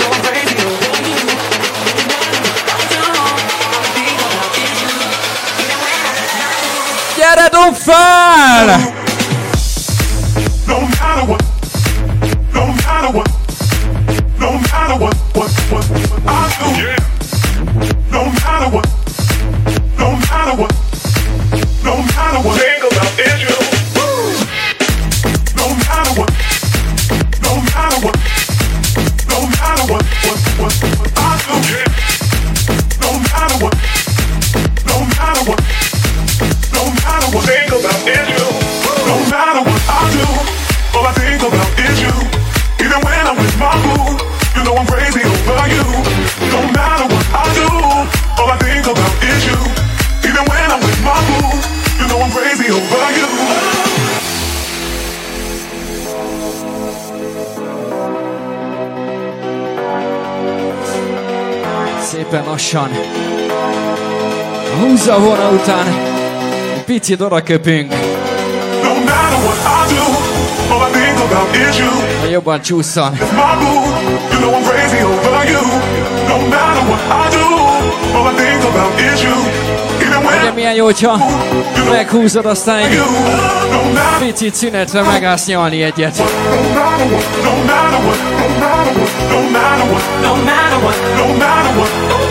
I'm crazy over you. Gyere, dob fel! What I do, all I think about is you. Even when Ugye milyen jó, hogyha meghúzod, aztán egy picit szünetre megállsz nyalni egyet. No matter what, no matter what, no matter what, no matter what, no matter what, no matter what,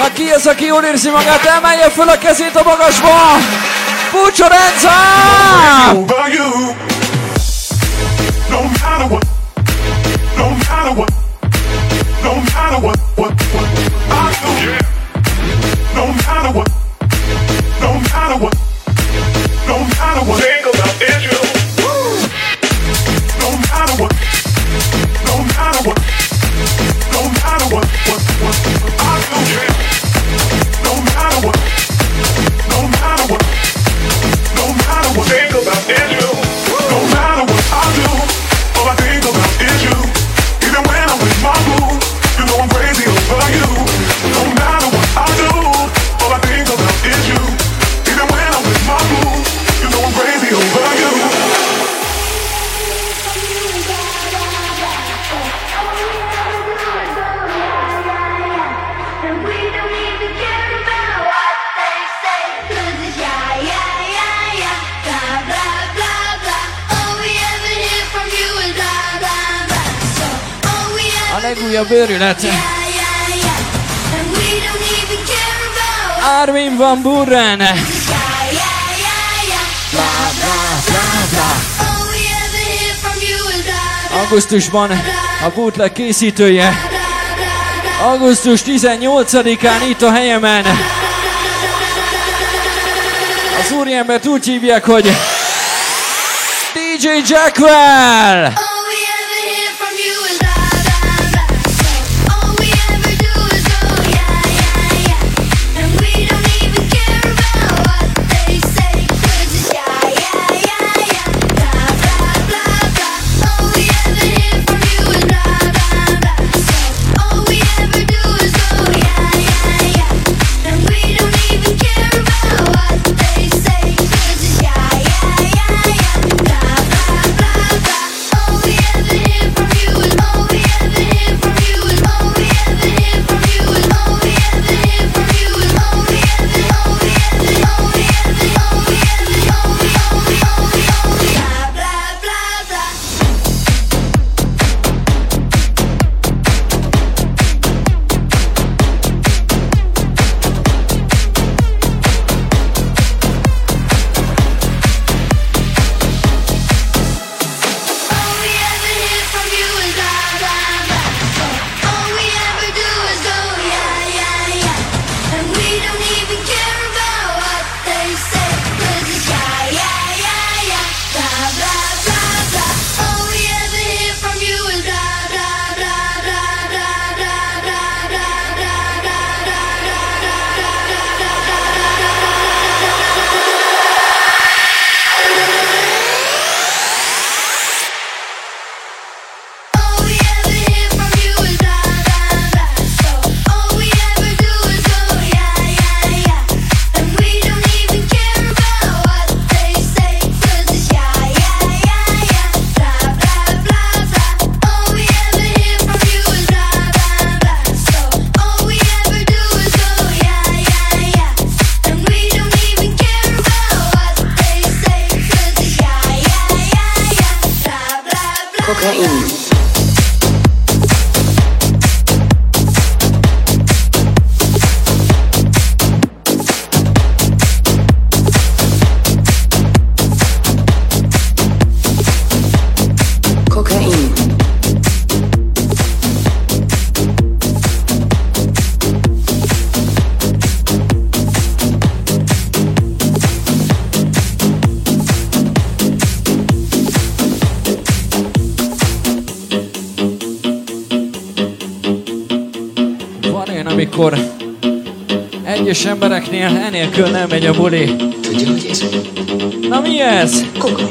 Aquí jest aki unirsi magát, emelje föl a kezét a magasba! Pucsorenca! Bagyu. van burrán. Augusztusban a bootleg készítője. Augusztus 18-án itt a helyemen. Az úriembert úgy hívják, hogy DJ Jackwell! nélkül nem megy a buli. Tudja, hogy ez? Na mi ez? Kokain.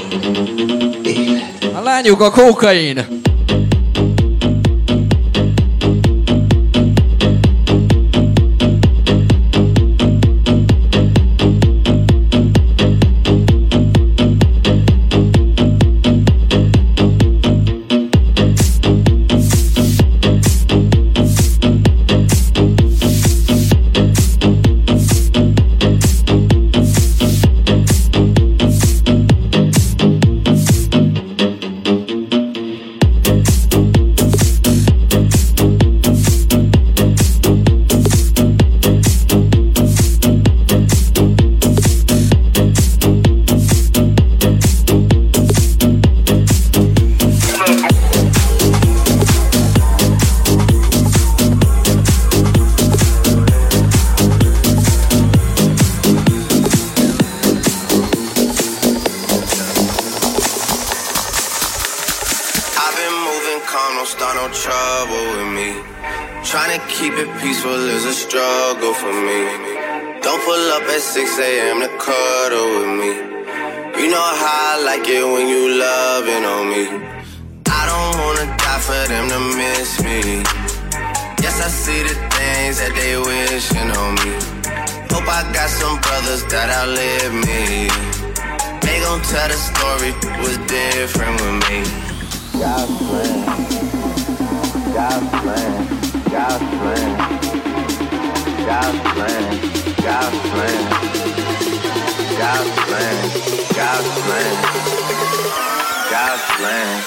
A lányuk a kokain. was different with me. God's plan, God's plan, God's plan, God's plan, God's plan, God's plan, God's plan, God's plan.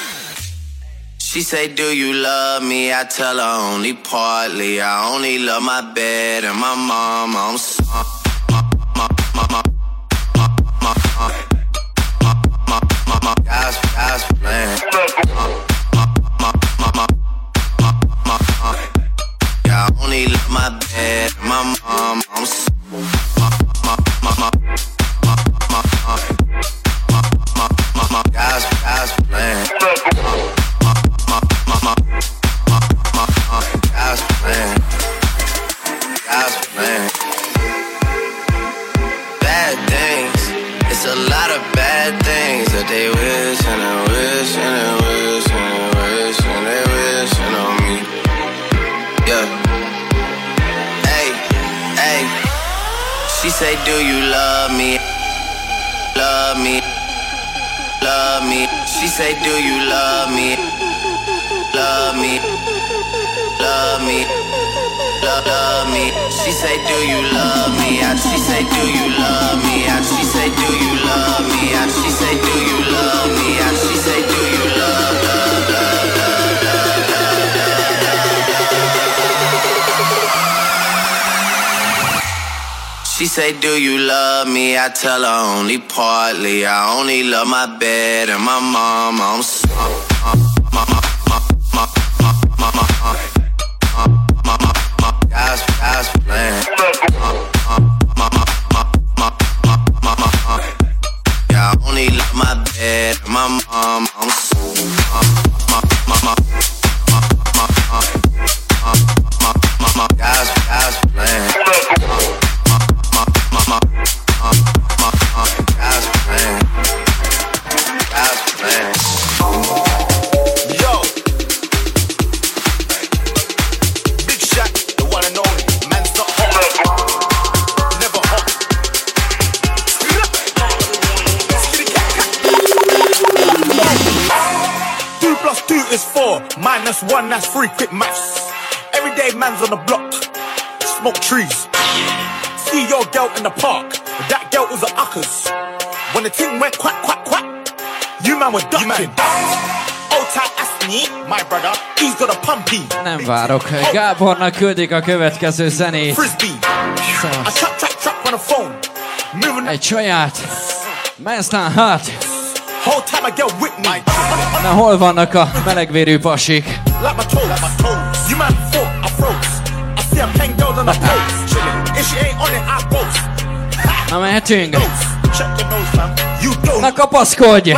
She say, Do you love me? I tell her only partly. I only love my bed and my mom. Nem várok. Gábornak küldik a következő zenét. Szóval. Egy saját. Manstein hát. Na hol vannak a melegvérű pasik? Na mehetünk! Na kapaszkodj!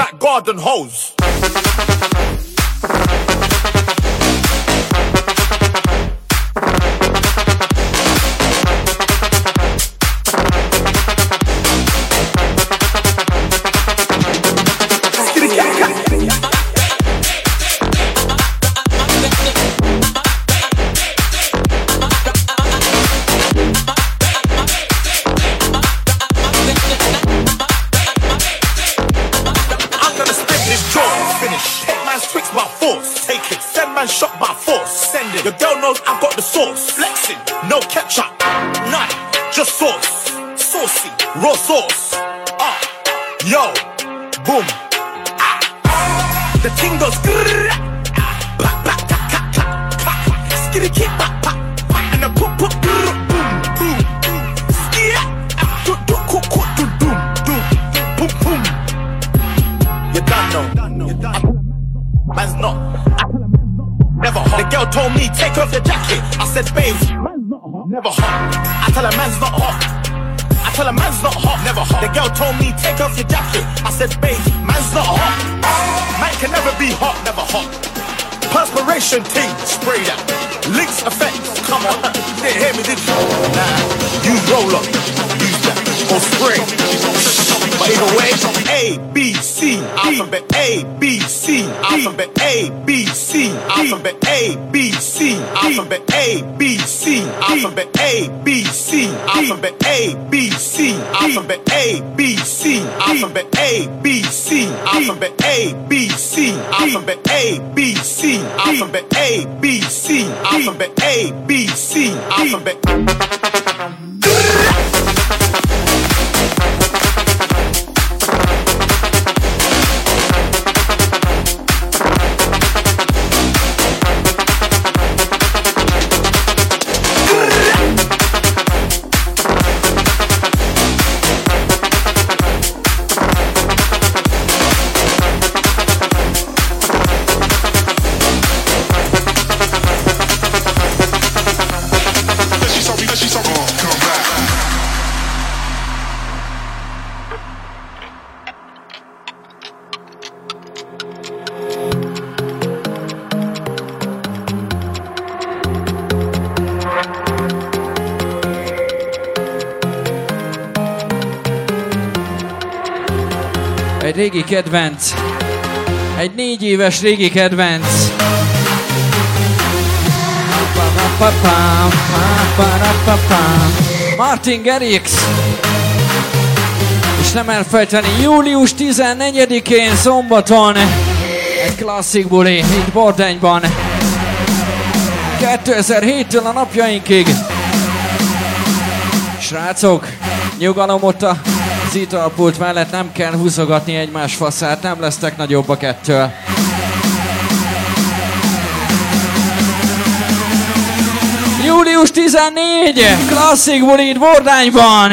Kedvenc. Egy négy éves régi kedvenc. Martin Garrix. És nem elfelejteni, július 14-én szombaton egy klasszik buli itt Bordányban. 2007-től a napjainkig. Srácok, nyugalom ott a az italpult mellett nem kell húzogatni egymás faszát, nem lesztek nagyobbak ettől. Július 14, klasszik bulid Bordányban!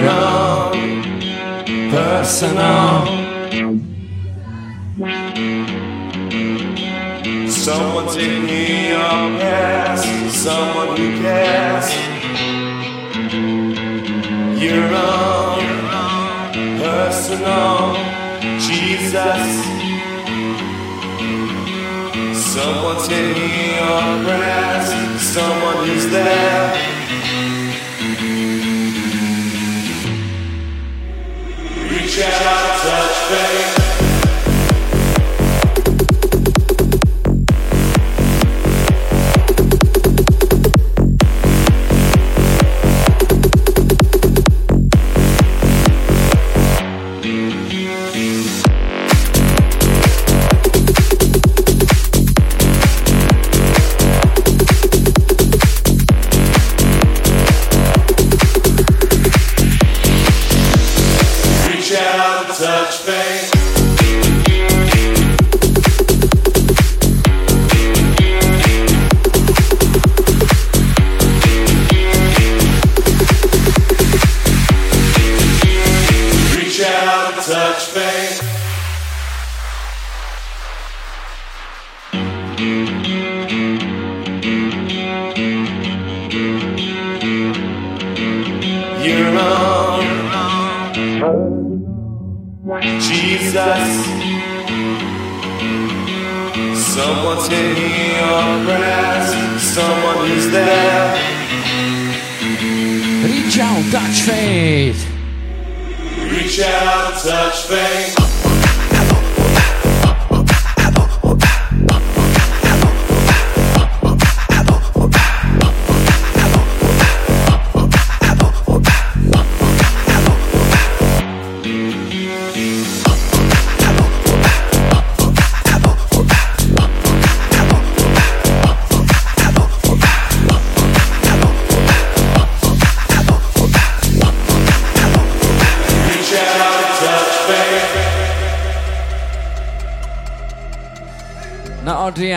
personal, personal. Someone take me up, yes, someone who cares. Your own personal, Jesus. Someone take me up, yes, someone who's there. say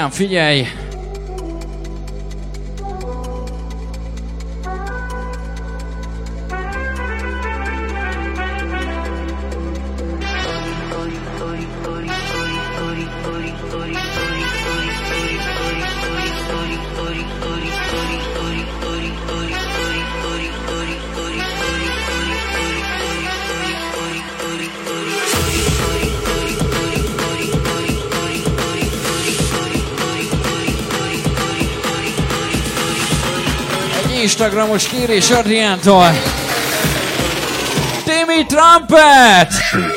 Adrián, figyelj! Instagramos kérés Adriántól. Timmy Trumpet!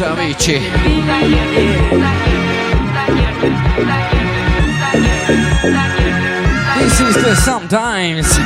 Amici. This is the. Sometimes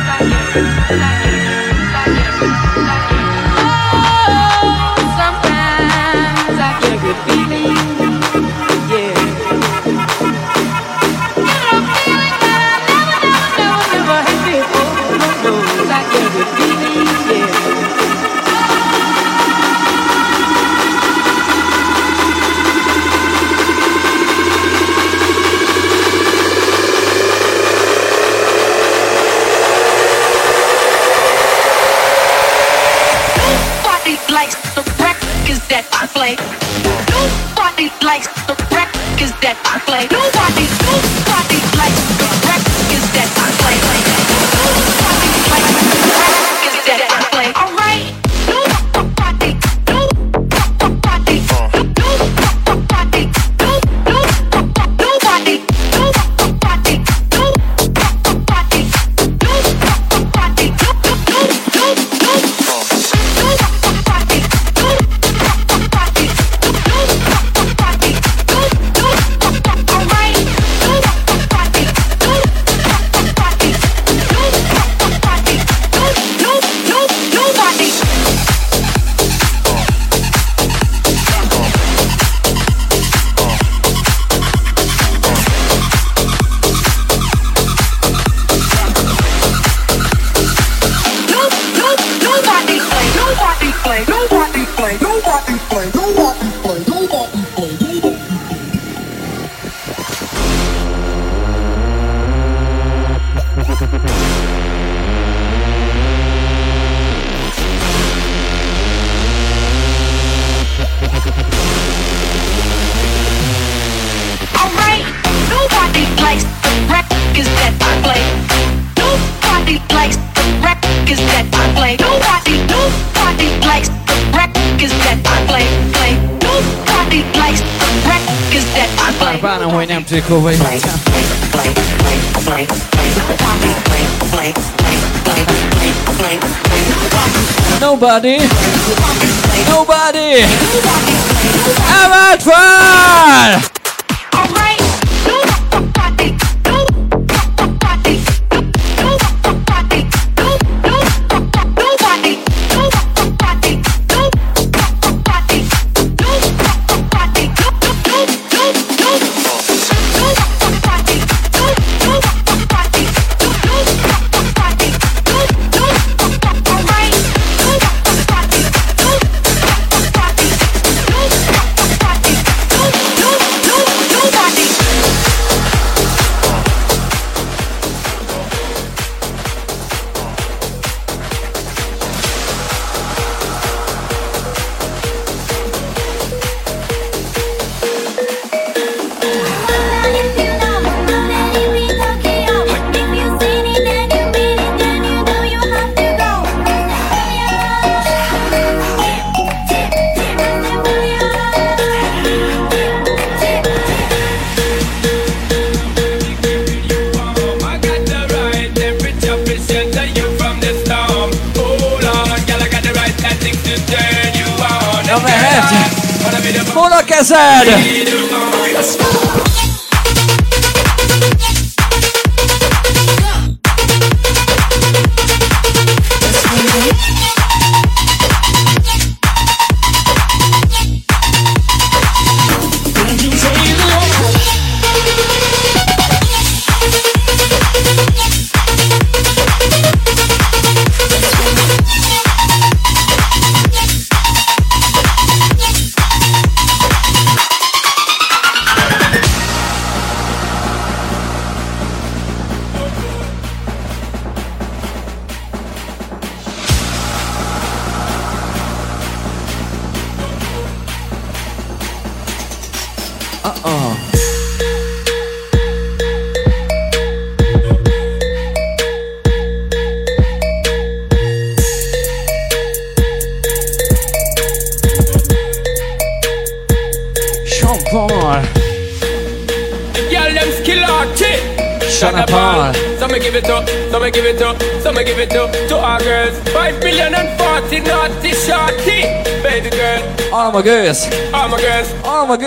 everybody.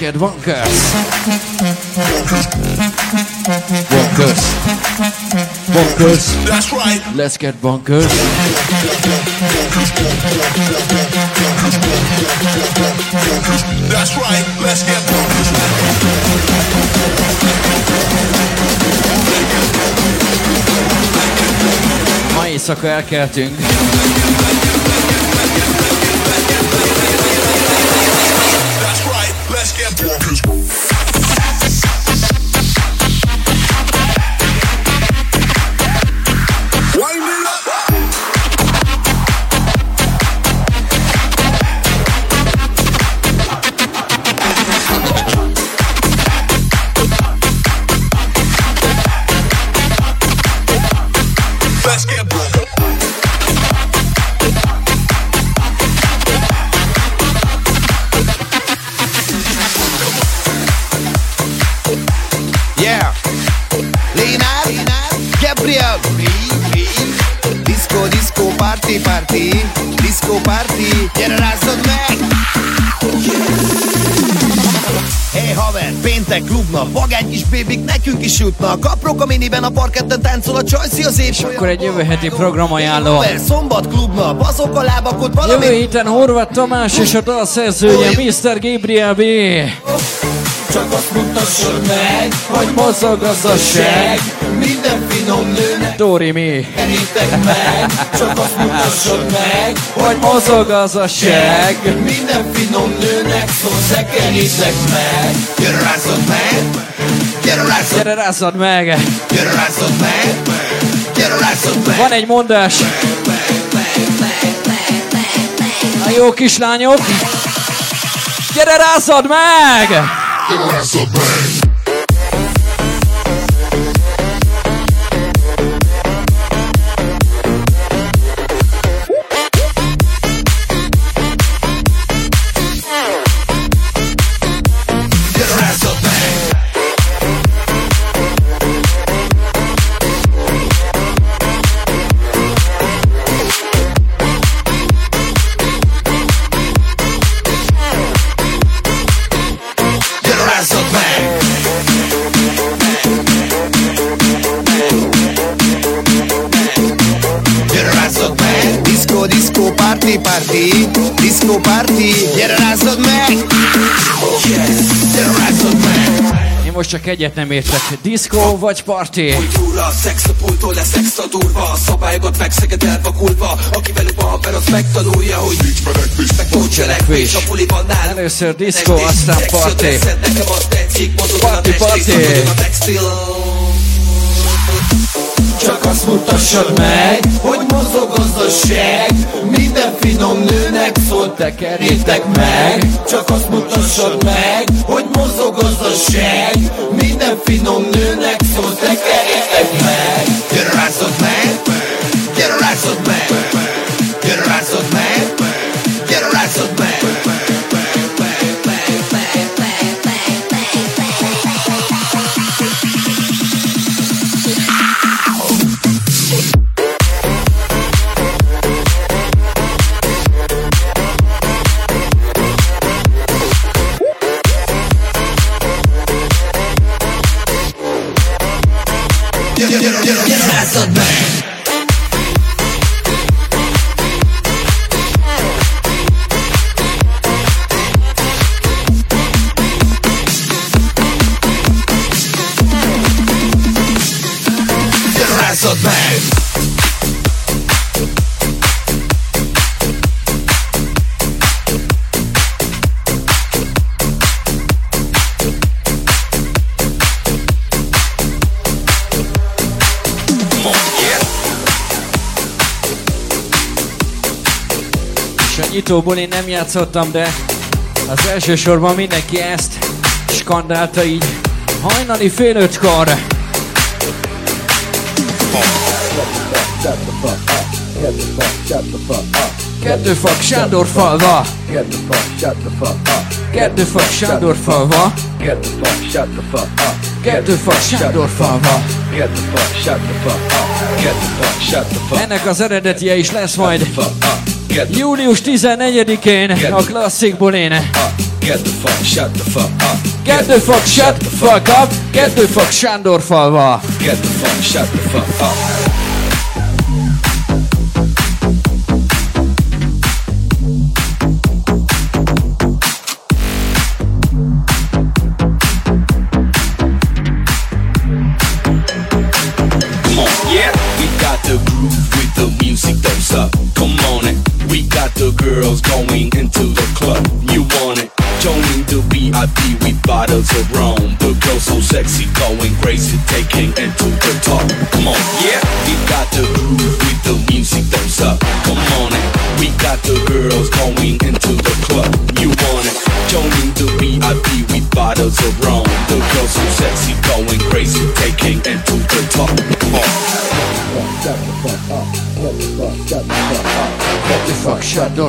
get wonkers. Wonkers. Wonkers. That's right. Let's get bonkers! That's right. Let's get bonkers. Ma éjszaka elkeltünk. Is jutnak Aprok a miniben a parketten táncol a csajszi az épp Akkor egy jövő heti programajánló. Per szombat klubnap, azok a lábak ott valami Jövő héten Horváth Tamás és a dalszerzője Mr. Gabriel B. Csak azt mutassad meg, hogy mozog az a seg. Minden finom nőnek Dori mi? Kerítek meg, csak azt mutassad meg Hogy mozog az a seg. Minden finom nőnek szekerítek meg Gyere rázzad meg, gyere rázzad Gyere rázzad meg! Gyere rázzad meg, gyere rázzad meg Van egy mondás. A jó kislányok. Gyere rázzad meg! Gyere rázzad meg! Csak egyet nem értek. Disco vagy party? Kultúra, szex a pultól, de szex a durva A szabályokat megszeged elvakulva Aki velük van haver, az megtanulja, hogy Nincs menekvés, meg nincs cselekvés A buliban nálunk Először disco, aztán party. Nekem az tetszik, mozog a party. Csak azt mutassad meg, hogy mozog az a seg. Minden finom nőnek szól, tekerítek meg. Csak azt mutassad meg, hogy mozog az a seg. Minden finom nőnek szól, tekerítek Nyitóból én nem játszottam, de az első sorban mindenki ezt skandálta így hajnali fél ötkor. Kettőfak Sándor falva. Kettőfak Sándor falva. Kettőfak Sándor falva. Ennek az eredetie is lesz majd július 14-én a klasszik bulin. Get the fuck, shut the fuck up Get the fuck, shut the fuck up. Get the fuck Sándor falva. Get the fuck, shut the fuck up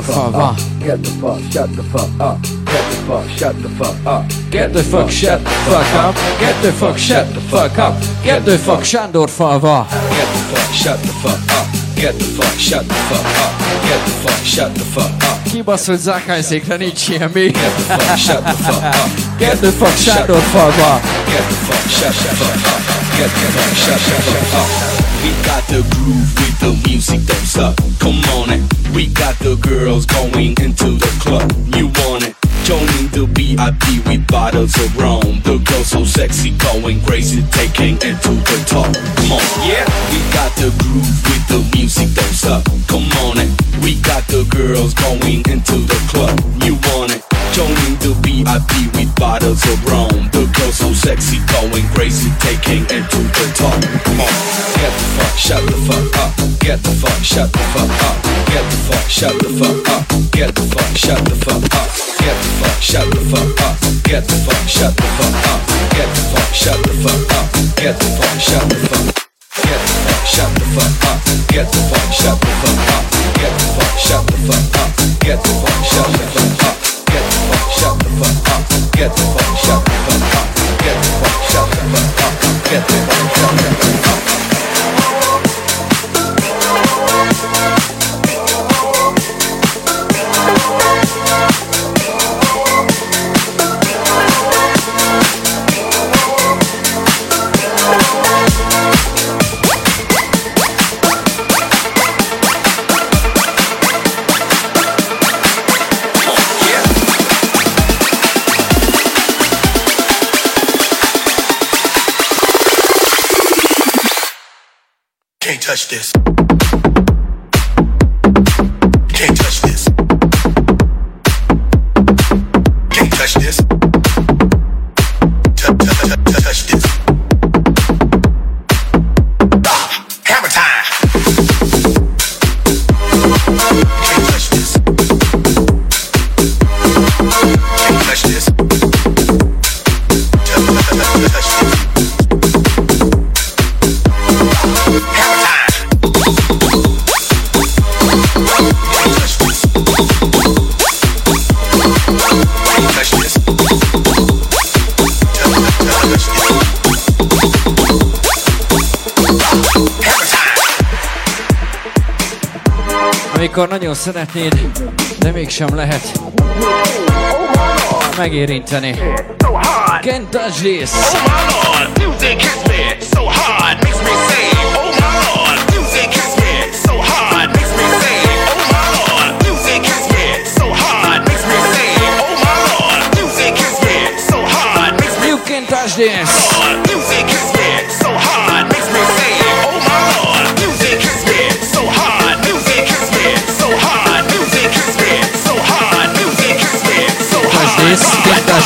fuck Sándor falva. Get the fuck, shut the fuck up. Get the fuck, shut the fuck up. Get the fuck, shut the fuck up. Get the fuck, shut the fuck up. Get the fuck Sándor falva. Get the fuck, shut the fuck up. Get the fuck, shut the fuck up. Get the fuck, shut the fuck up. Kibasz, hogy zákhányszékre nincs semmi. Get the fuck, shut the fuck up. Get the fuck, shut the fuck up. Get the fuck, shut the fuck up. Get the fuck, shut the fuck up. We got the groove with the music, don't suck. Come on it. We got the girls going into the club. You want it? Joining the VIP with bottles of rum. The girls so sexy, going crazy, taking it to the top. Come on, yeah. We got the groove with the music, don't suck. Come on it. We got the girls going into the club. You want it? Joining the VIP with bottles of rum. The girls so sexy, going crazy, taking it to the top. Come on, get the fuck, shut the fuck up. Get the fuck, shut the fuck up. Get the fuck, shut the fuck up. Get the fuck, shut the fuck up. Get the fuck, shut the fuck up. Get the fuck, shut the fuck up. Get the fuck, shut the fuck up. Get the fuck, shut the fuck. Get the fuck, shut the fuck up. Get the fuck, shut the fuck up. Get the fuck, shut the fuck up. Get the fuck, shut the fuck up. Get the fuck, shut the fuck up. Get the fuck, shut the fuck up. Amikor nagyon szeretnéd, de mégsem lehet megérinteni. Can't touch this. Music hits me so hard, makes me say, Oh my lord. Music hits me so hard, makes me say, Oh my lord. Music hits me so hard, makes me say, Oh my lord. Music hits me so hard, makes me You can't touch this. Music hits me so hard, makes me say,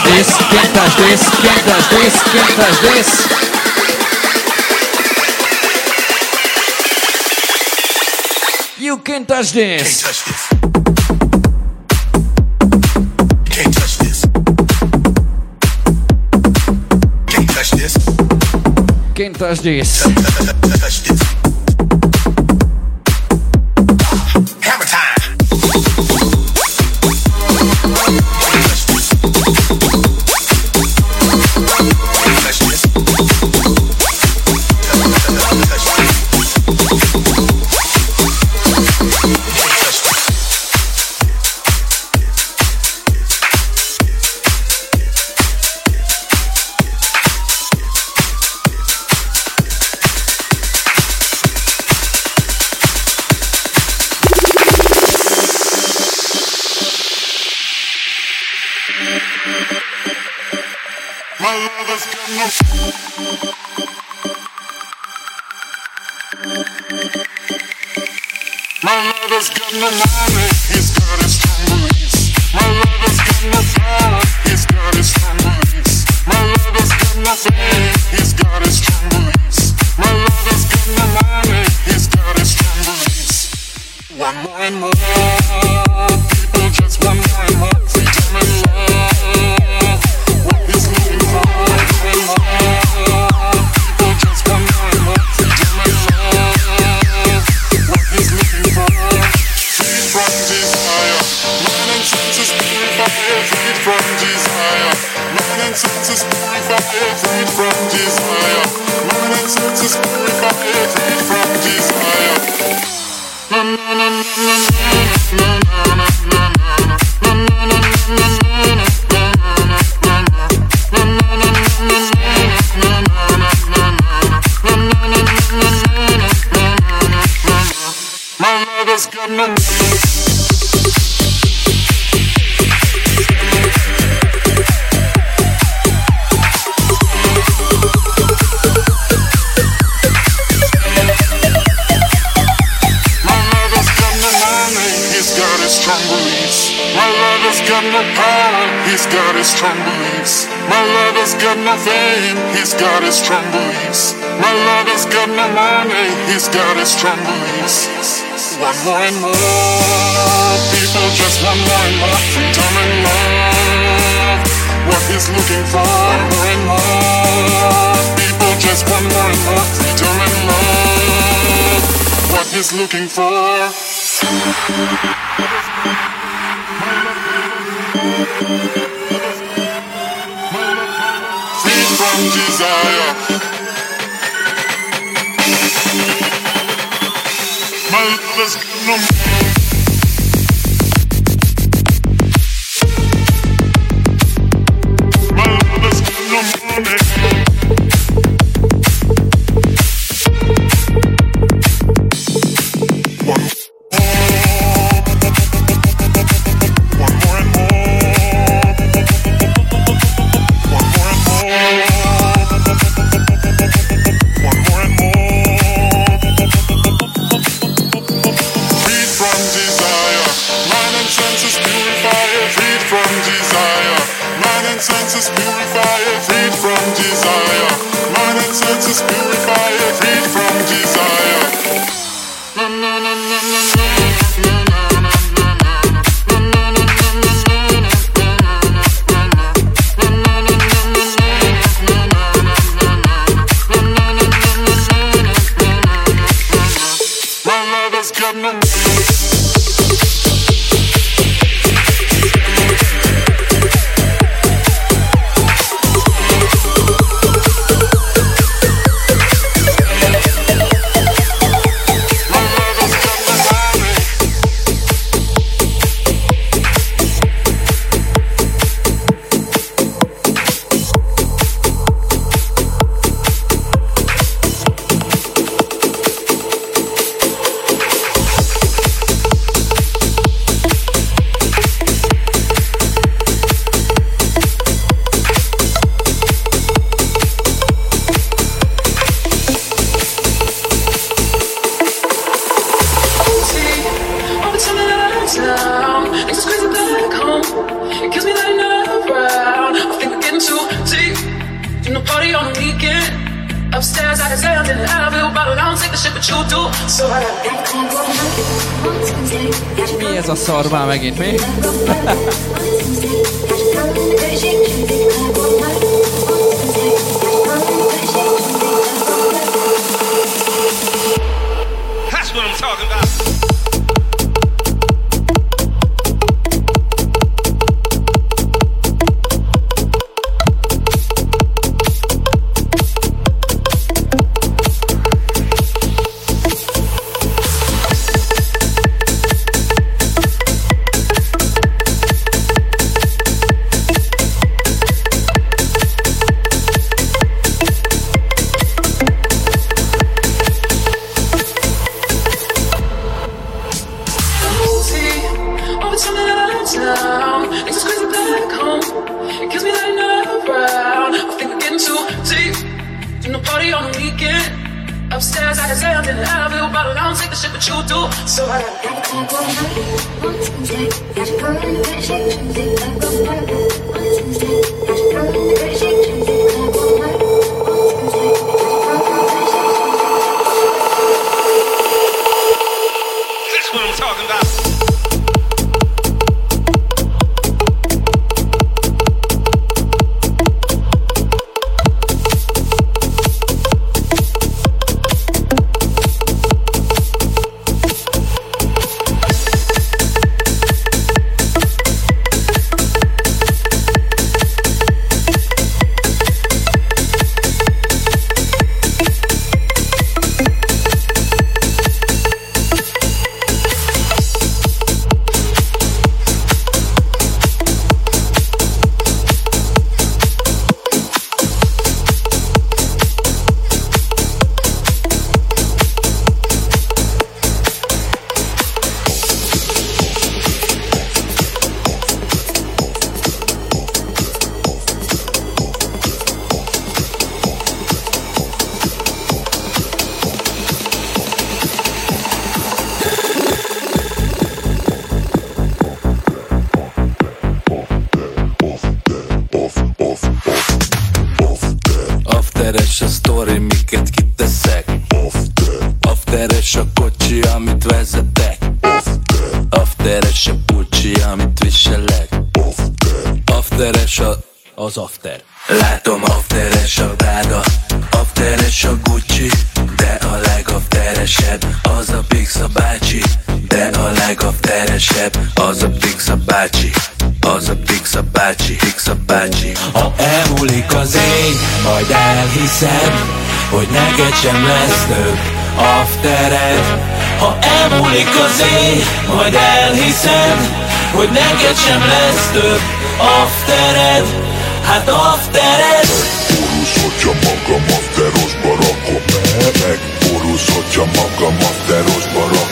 dois, quinhentas, dois, quinhentas, dois, quinhentas, dois. You can't touch this. Can't touch this. Can't touch this. Can't touch this. Can't touch this. Majd elhiszed, hogy neked sem lesz több aftered. Hát aftered! Borús, hogyha magam afterosba rakom Megborús, hogyha magam afterosba rakom.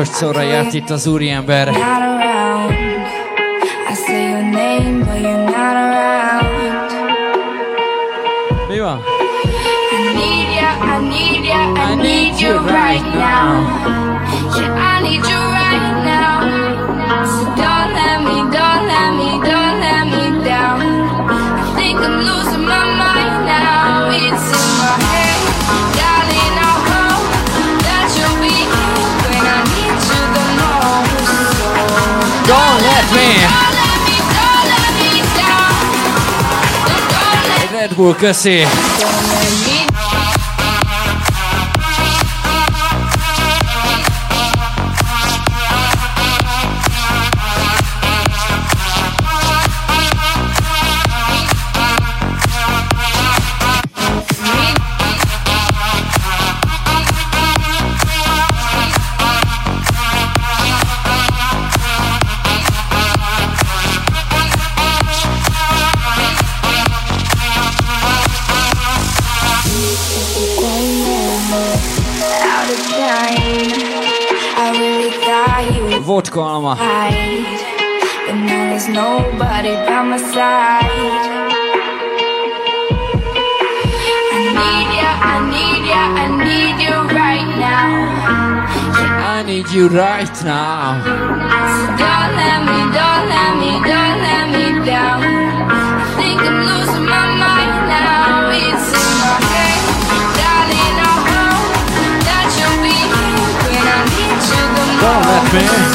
másodszorra járt itt az úriember. Burca C. you right now. So don't let me, don't let me, don't let me down. I think I'm losing my mind now. It's in my head, darling. I hope that you'll be here when I need you the most. Don't let me.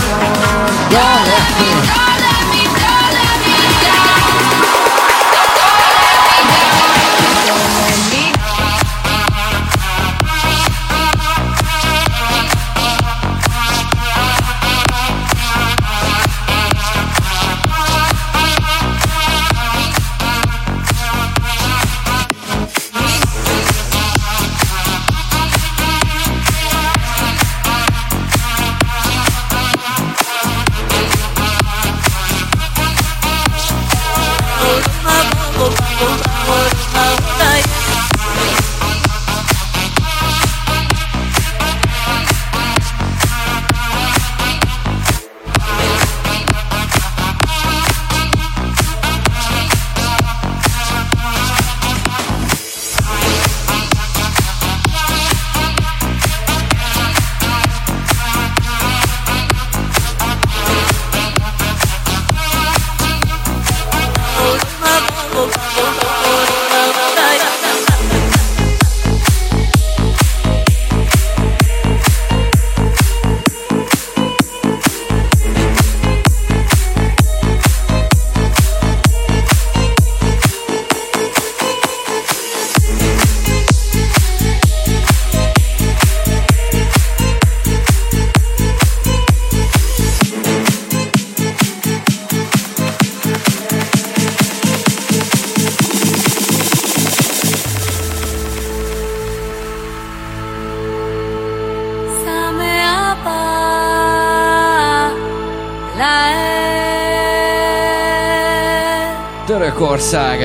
Törökország.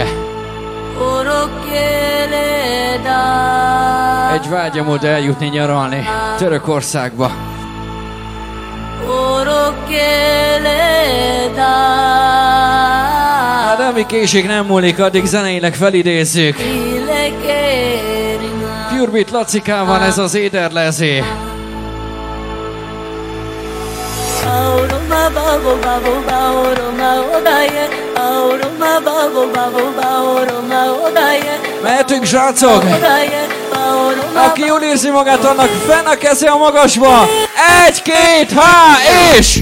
Egy vágyam oda eljutni nyaralni Törökországba. Hát ami késik nem múlik, addig zeneileg felidézzük. Purebit Lacikával ez az éderlezé. Auroma babo babo Auroma odaye Mehetünk, srácok! Aki jól érzi magát, annak fenn a keze a magasba! Egy, két, há, és...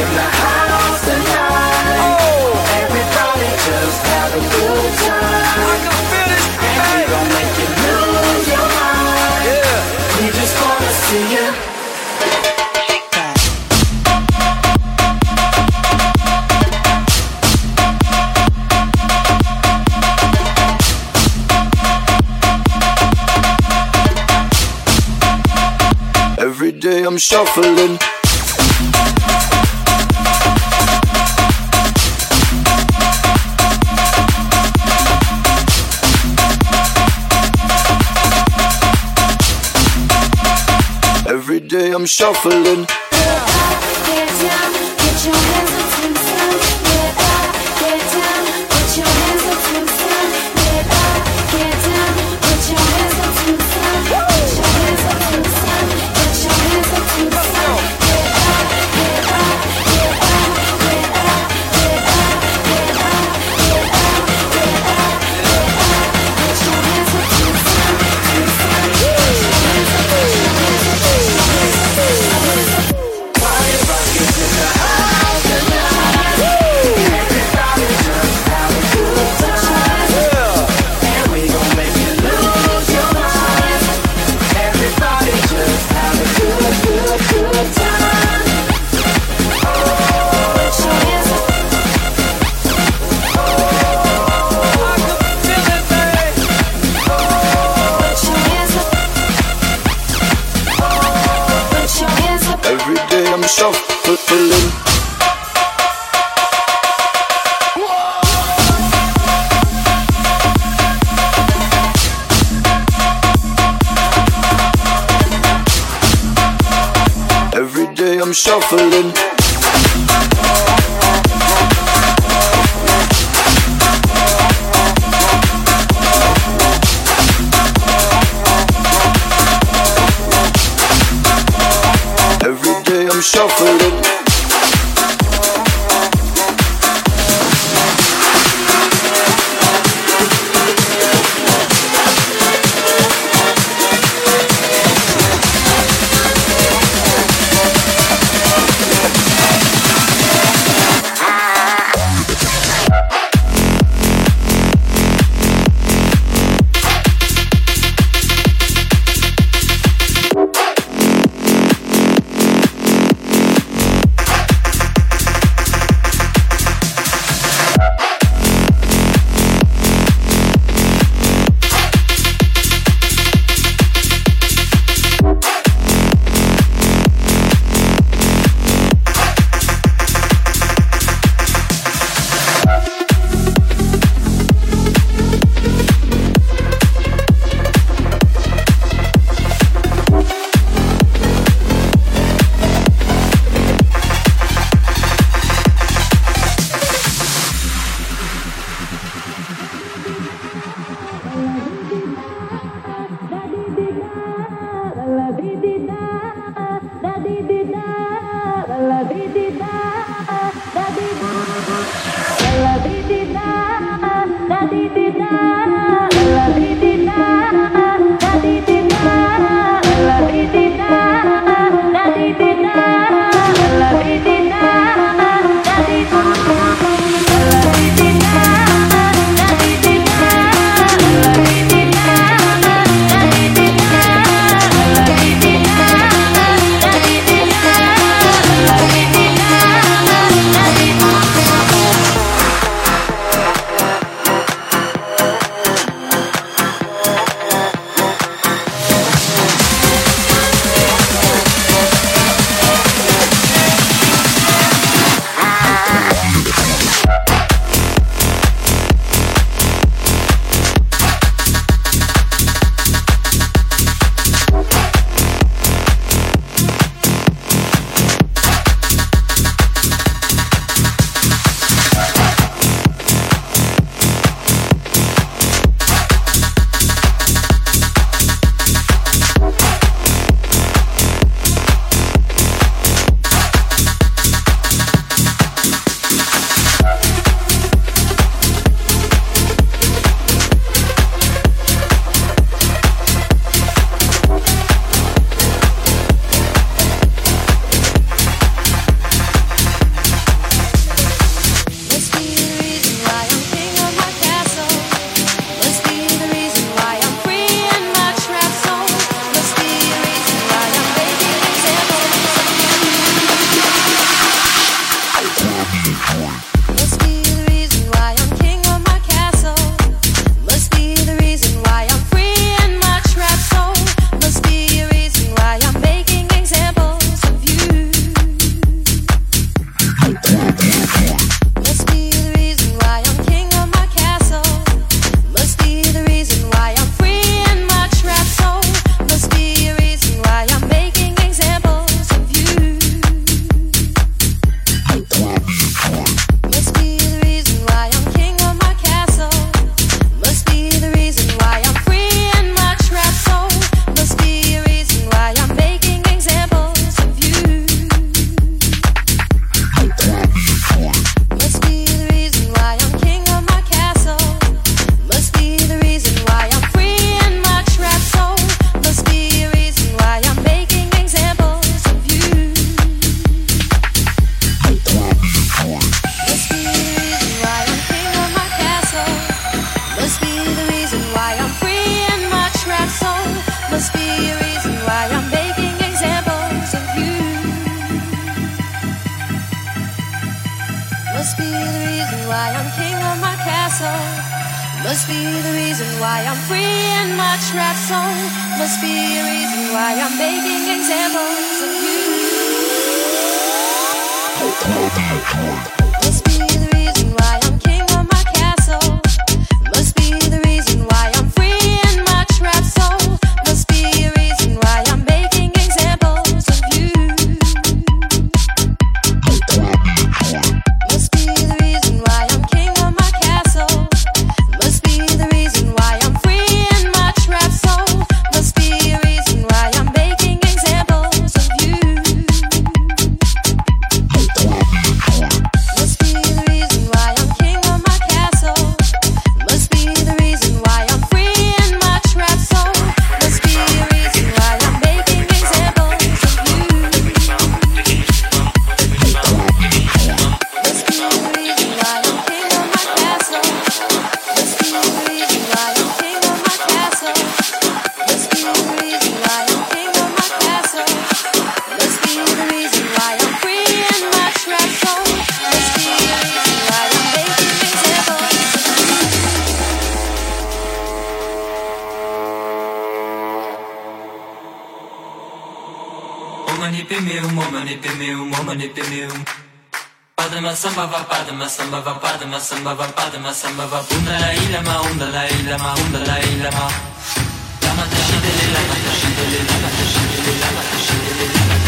in the house tonight. Everybody just have a good time. And we gon' make you lose your mind. We just wanna see you. Every day I'm shuffling. I'm shuffling. Shuffling. Every day I'm shuffling. samba va padma samba va padma samba va padma samba va undala ilama undala ilama undala ilama lama tashidele lama tashidele lama tashidele lama tashidele lama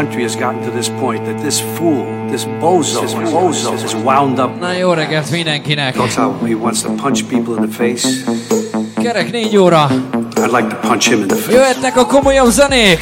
country has gotten to this point, that this fool, this bozo, this bozo is wound up. Na jó reggelt mindenkinek! Talks how he wants to punch people in the face. Kerek négy óra. I'd like to punch him in the face. Jöhetnek a komolyabb zenék!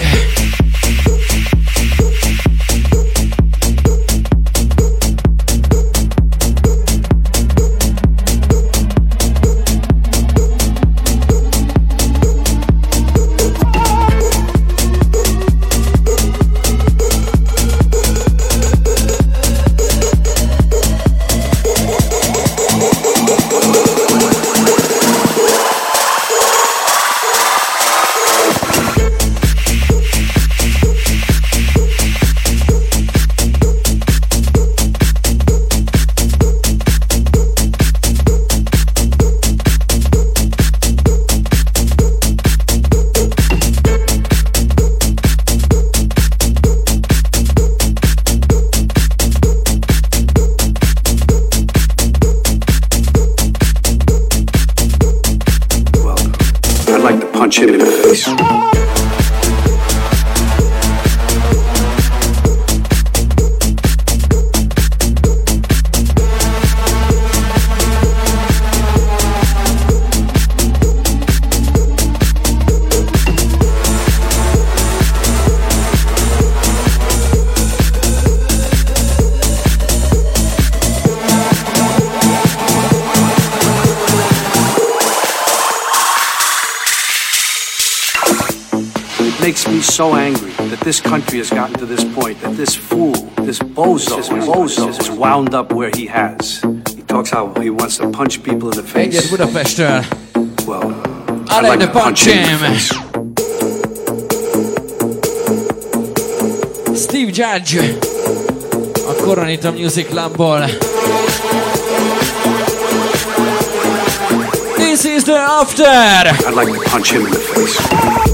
Wound up where he has. He talks how he wants to punch people in the face. Egyet Budapestről. Uh, well, I I'd like to punch him in the him. face. Steve Judge. A Coronita Music Clubból. This is the after! I'd like to punch him in the face.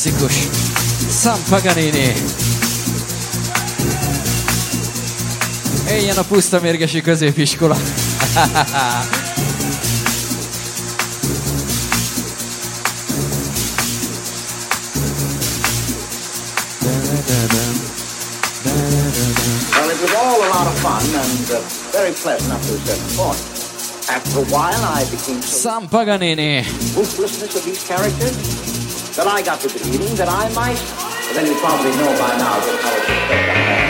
Sam Paganini. Éljen a puszta mérgesi középiskola. Well, it was all a lot of fun and uh, very pleasant up to a certain point. After a while, I became so Sam Paganini. ruthlessness of these characters that I got the feeling that I might. But then you probably know by now just how it's expected.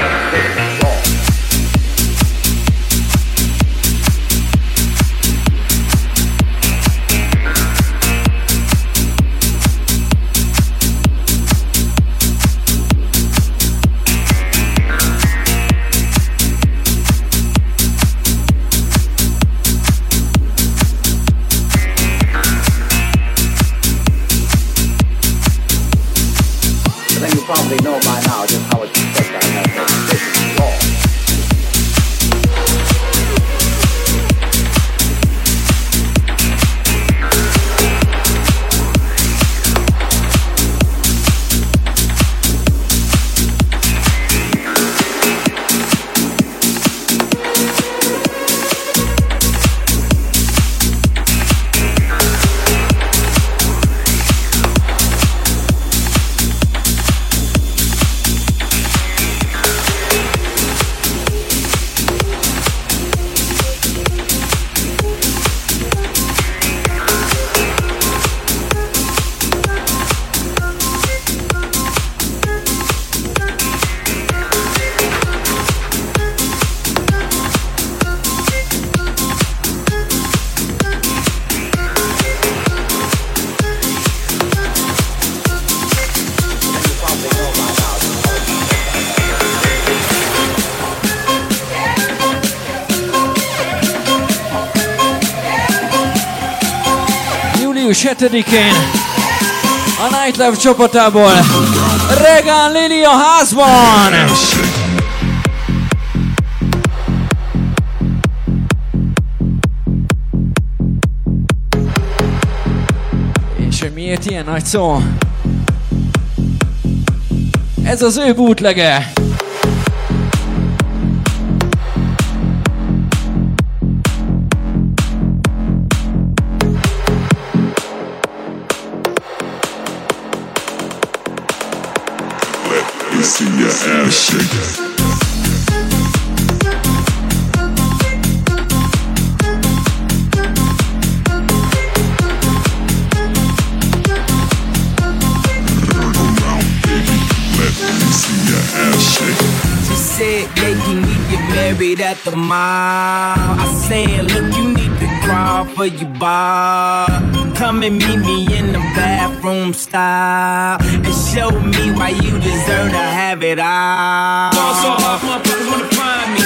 22-én a Nightlife csapatából Regan Lili a házban! És hogy miért ilyen nagy szó? Ez az ő bútlege! See your ass shake. Let me get married at the mall. I said, look, you need to crawl for your bar. Come and meet me in the bathroom style show me why you deserve to have it all. Fall so hard, motherfuckers wanna find me.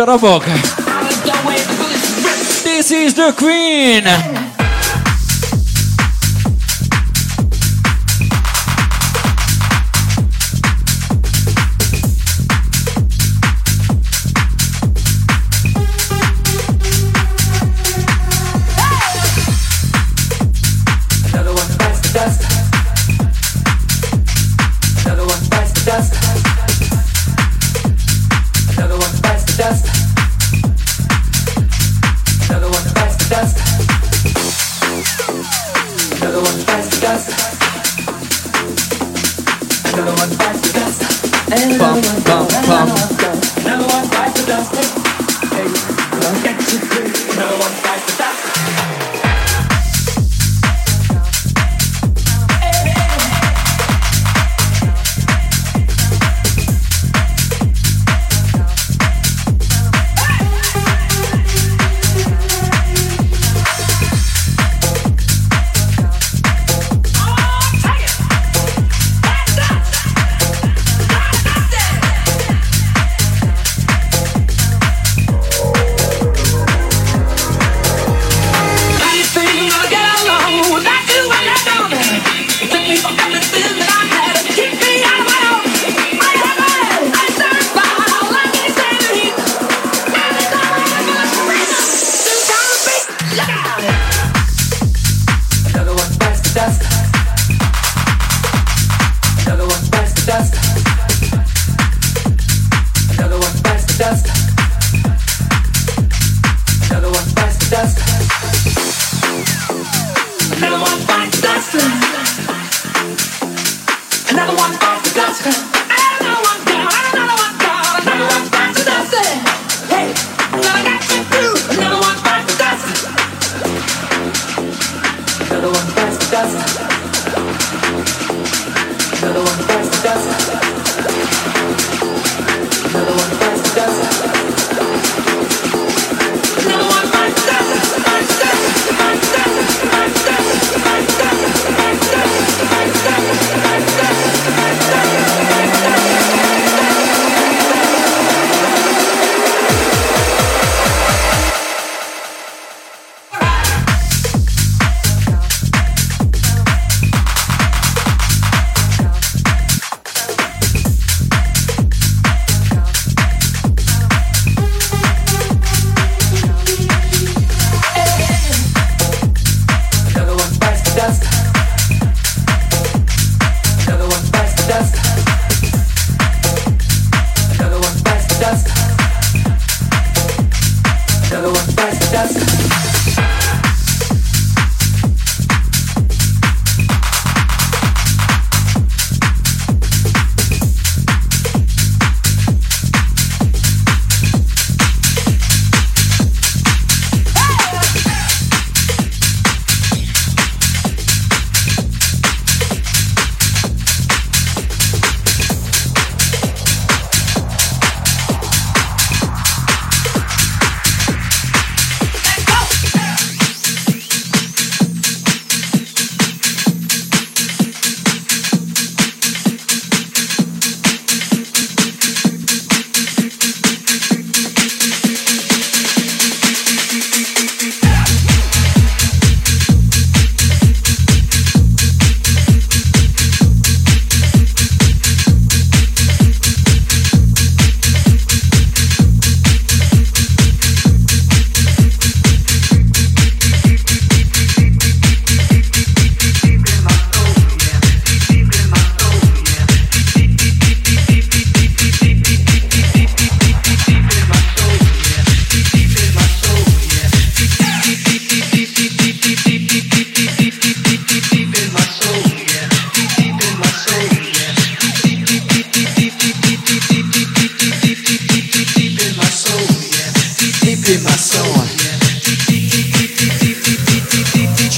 Jorovoca.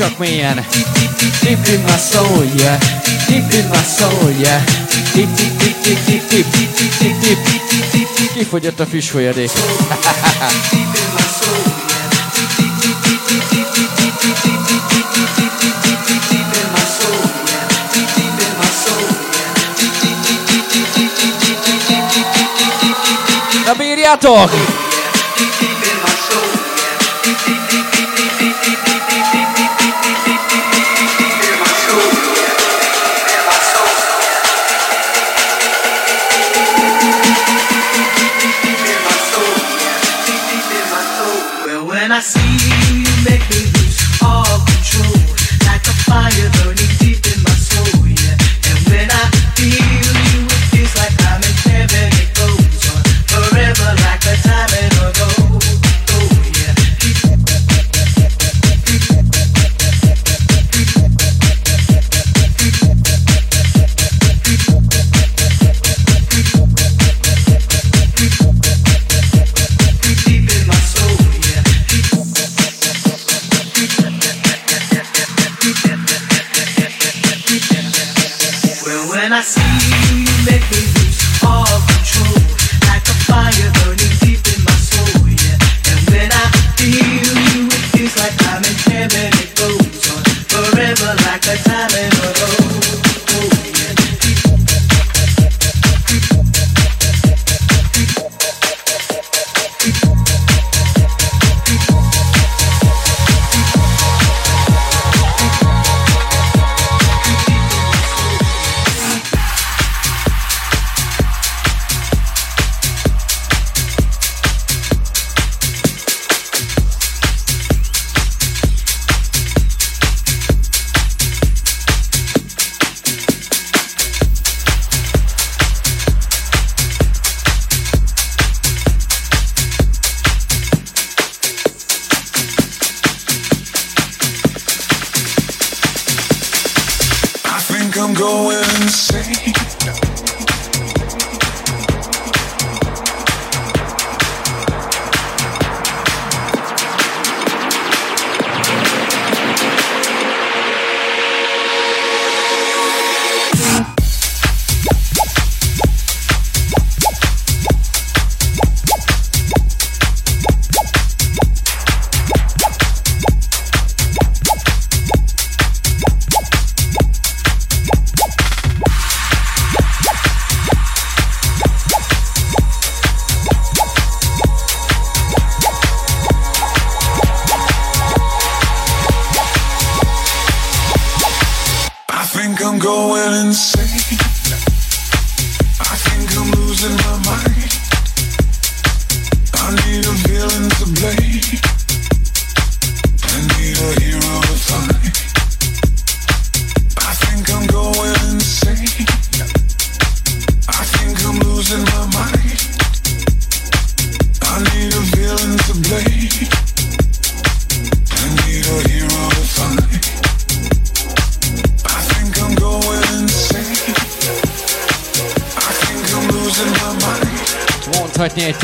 Chacuinha, né? Inclinação, yeah. Inclinação, yeah. Quem foi de tua fichoeira aí? Abiriator!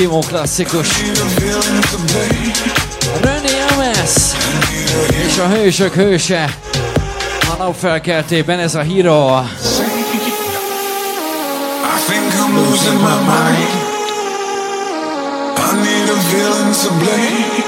Simon klasszikus. René Ames és a hősök hőse a napfelkeltében ez a híró. I need a villain to blame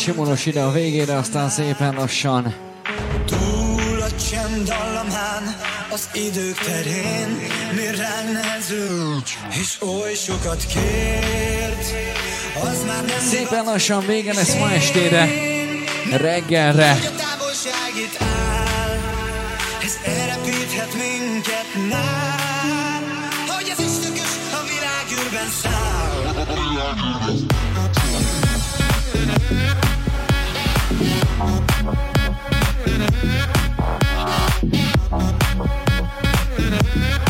Simonos ide a végére, aztán szépen lassan. Túl a csend dallamán, az idők terén, mi ránk és oly sokat kért, az már nem Szépen lassan vége lesz ma estére, reggelre. Hogy Yeah.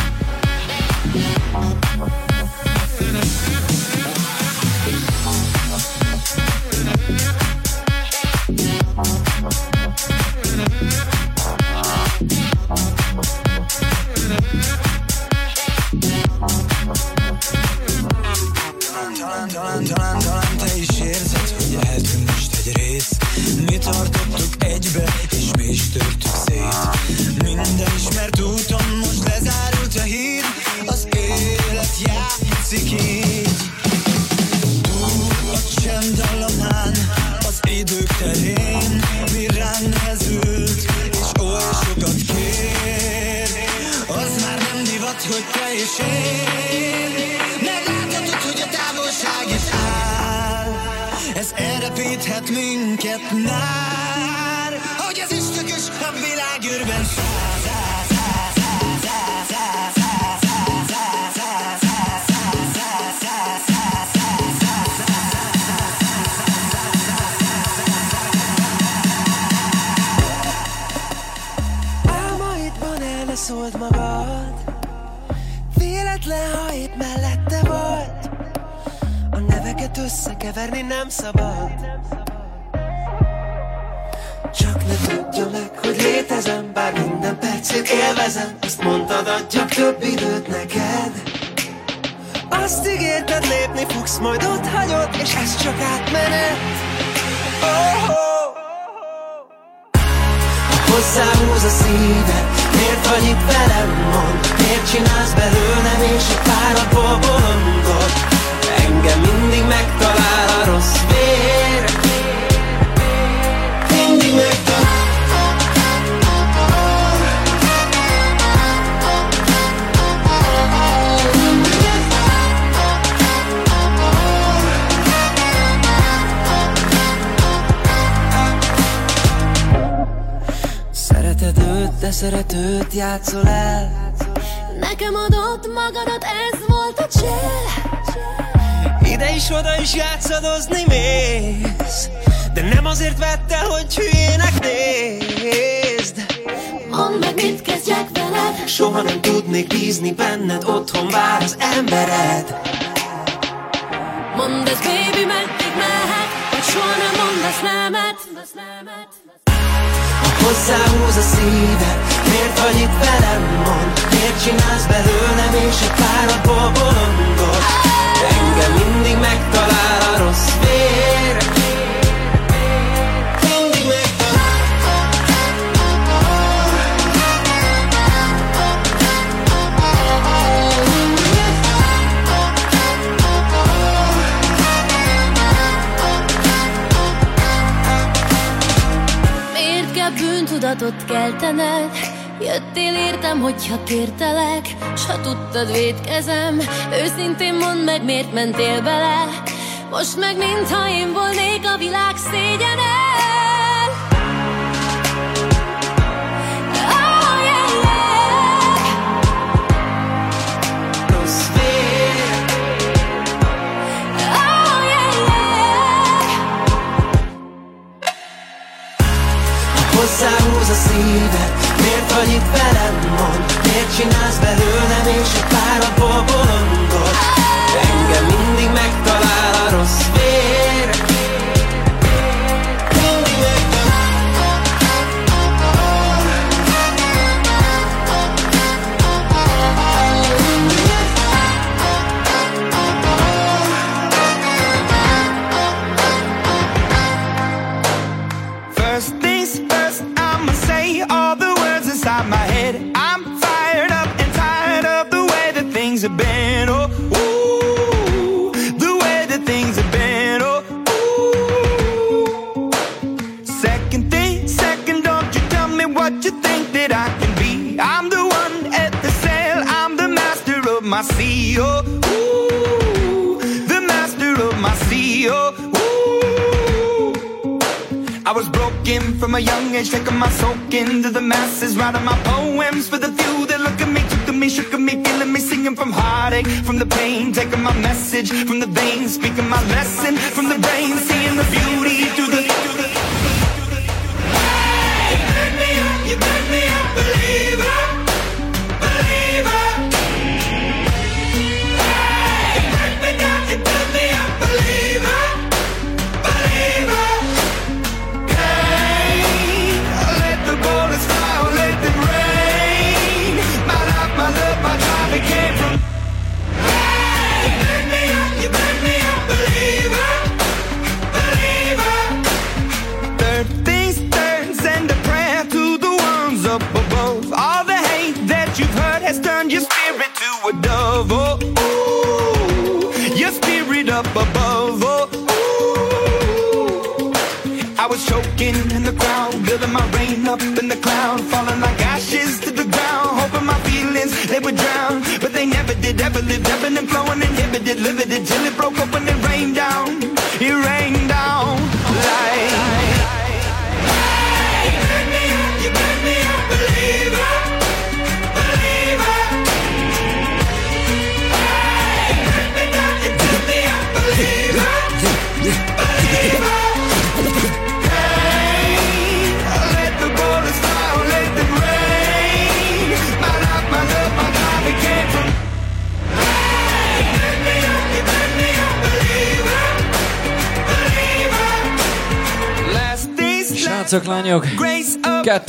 rajtad védkezem Őszintén mondd meg, miért mentél bele? Most meg mintha én volnék a világ szégyene. Oh, yeah, yeah. oh, yeah, Hozzáhúz a szíved, miért vagy itt velem, mond csinálsz belőlem és a párabból right in my boat.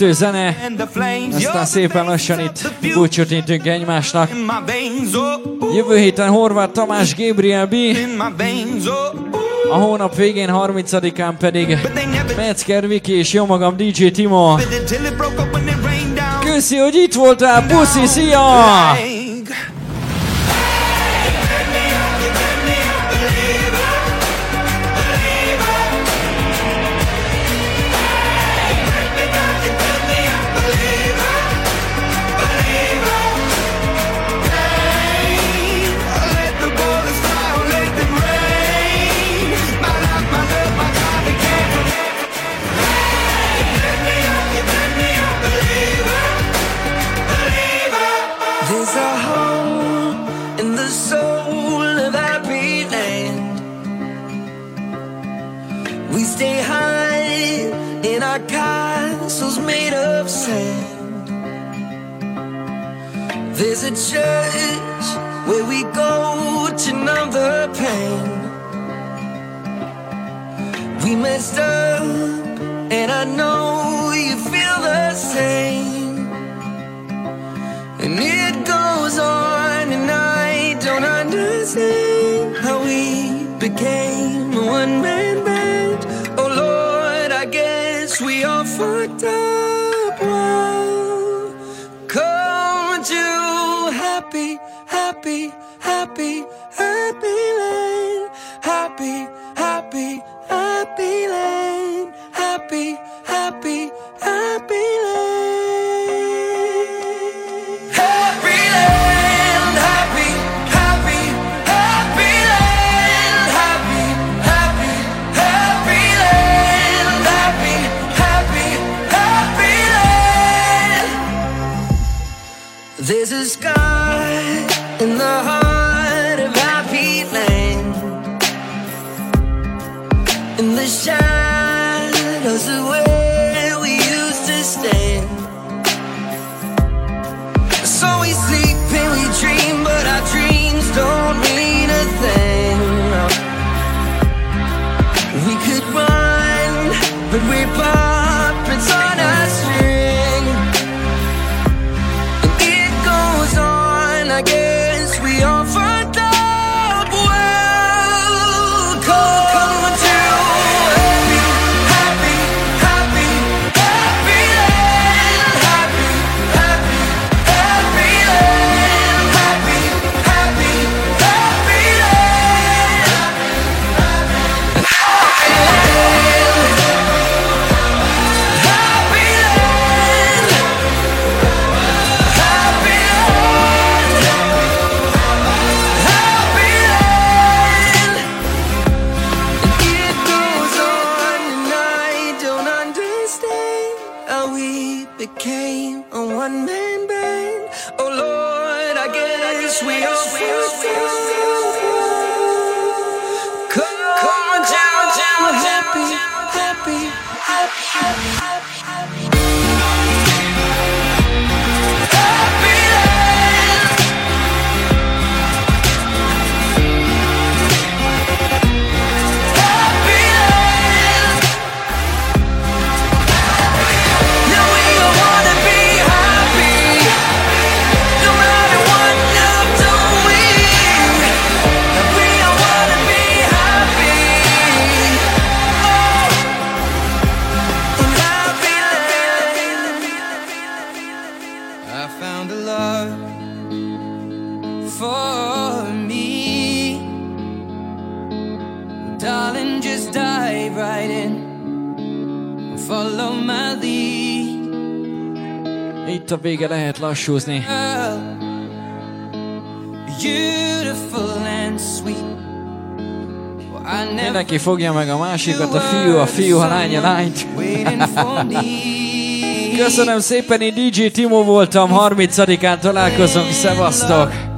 kettő zene, aztán szépen lassan itt búcsútintünk egymásnak. Jövő héten Horváth Tamás, Gabriel B. A hónap végén 30-án pedig Metzger Viki és jó magam DJ Timo. Köszi, hogy itt voltál, puszi, szia! We stay high in our castles made of sand. There's a church where we go to numb the pain. We messed up, and I know you feel the same. And it goes on, and I don't understand how we became one man. We all fucked up. Well, come to happy, happy, happy, happy land. Happy in the heart of happy land. In the shadows of where we used to stand. So we sleep and we dream, but our dreams don't mean a thing. We could run, but we're. itt a vége, lehet lassúzni. Mindenki fogja meg a másikat, a fiú, a fiú, a lány, a lányt. Köszönöm szépen, én DJ Timo voltam, 30-án találkozunk, szevasztok!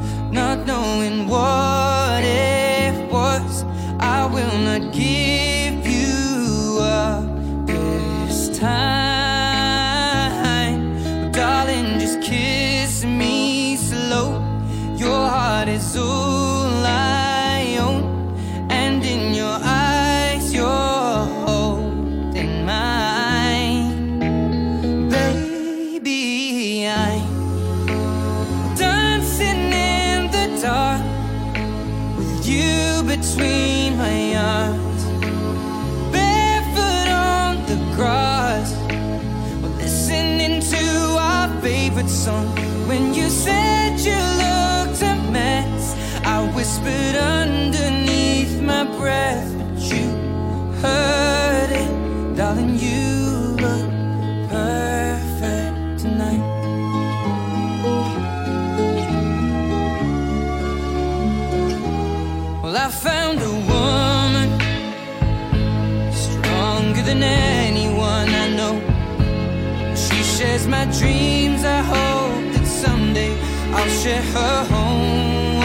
dreams. I hope that someday I'll share her home.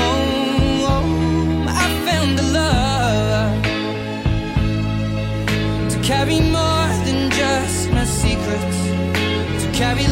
I found the love to carry more than just my secrets, to carry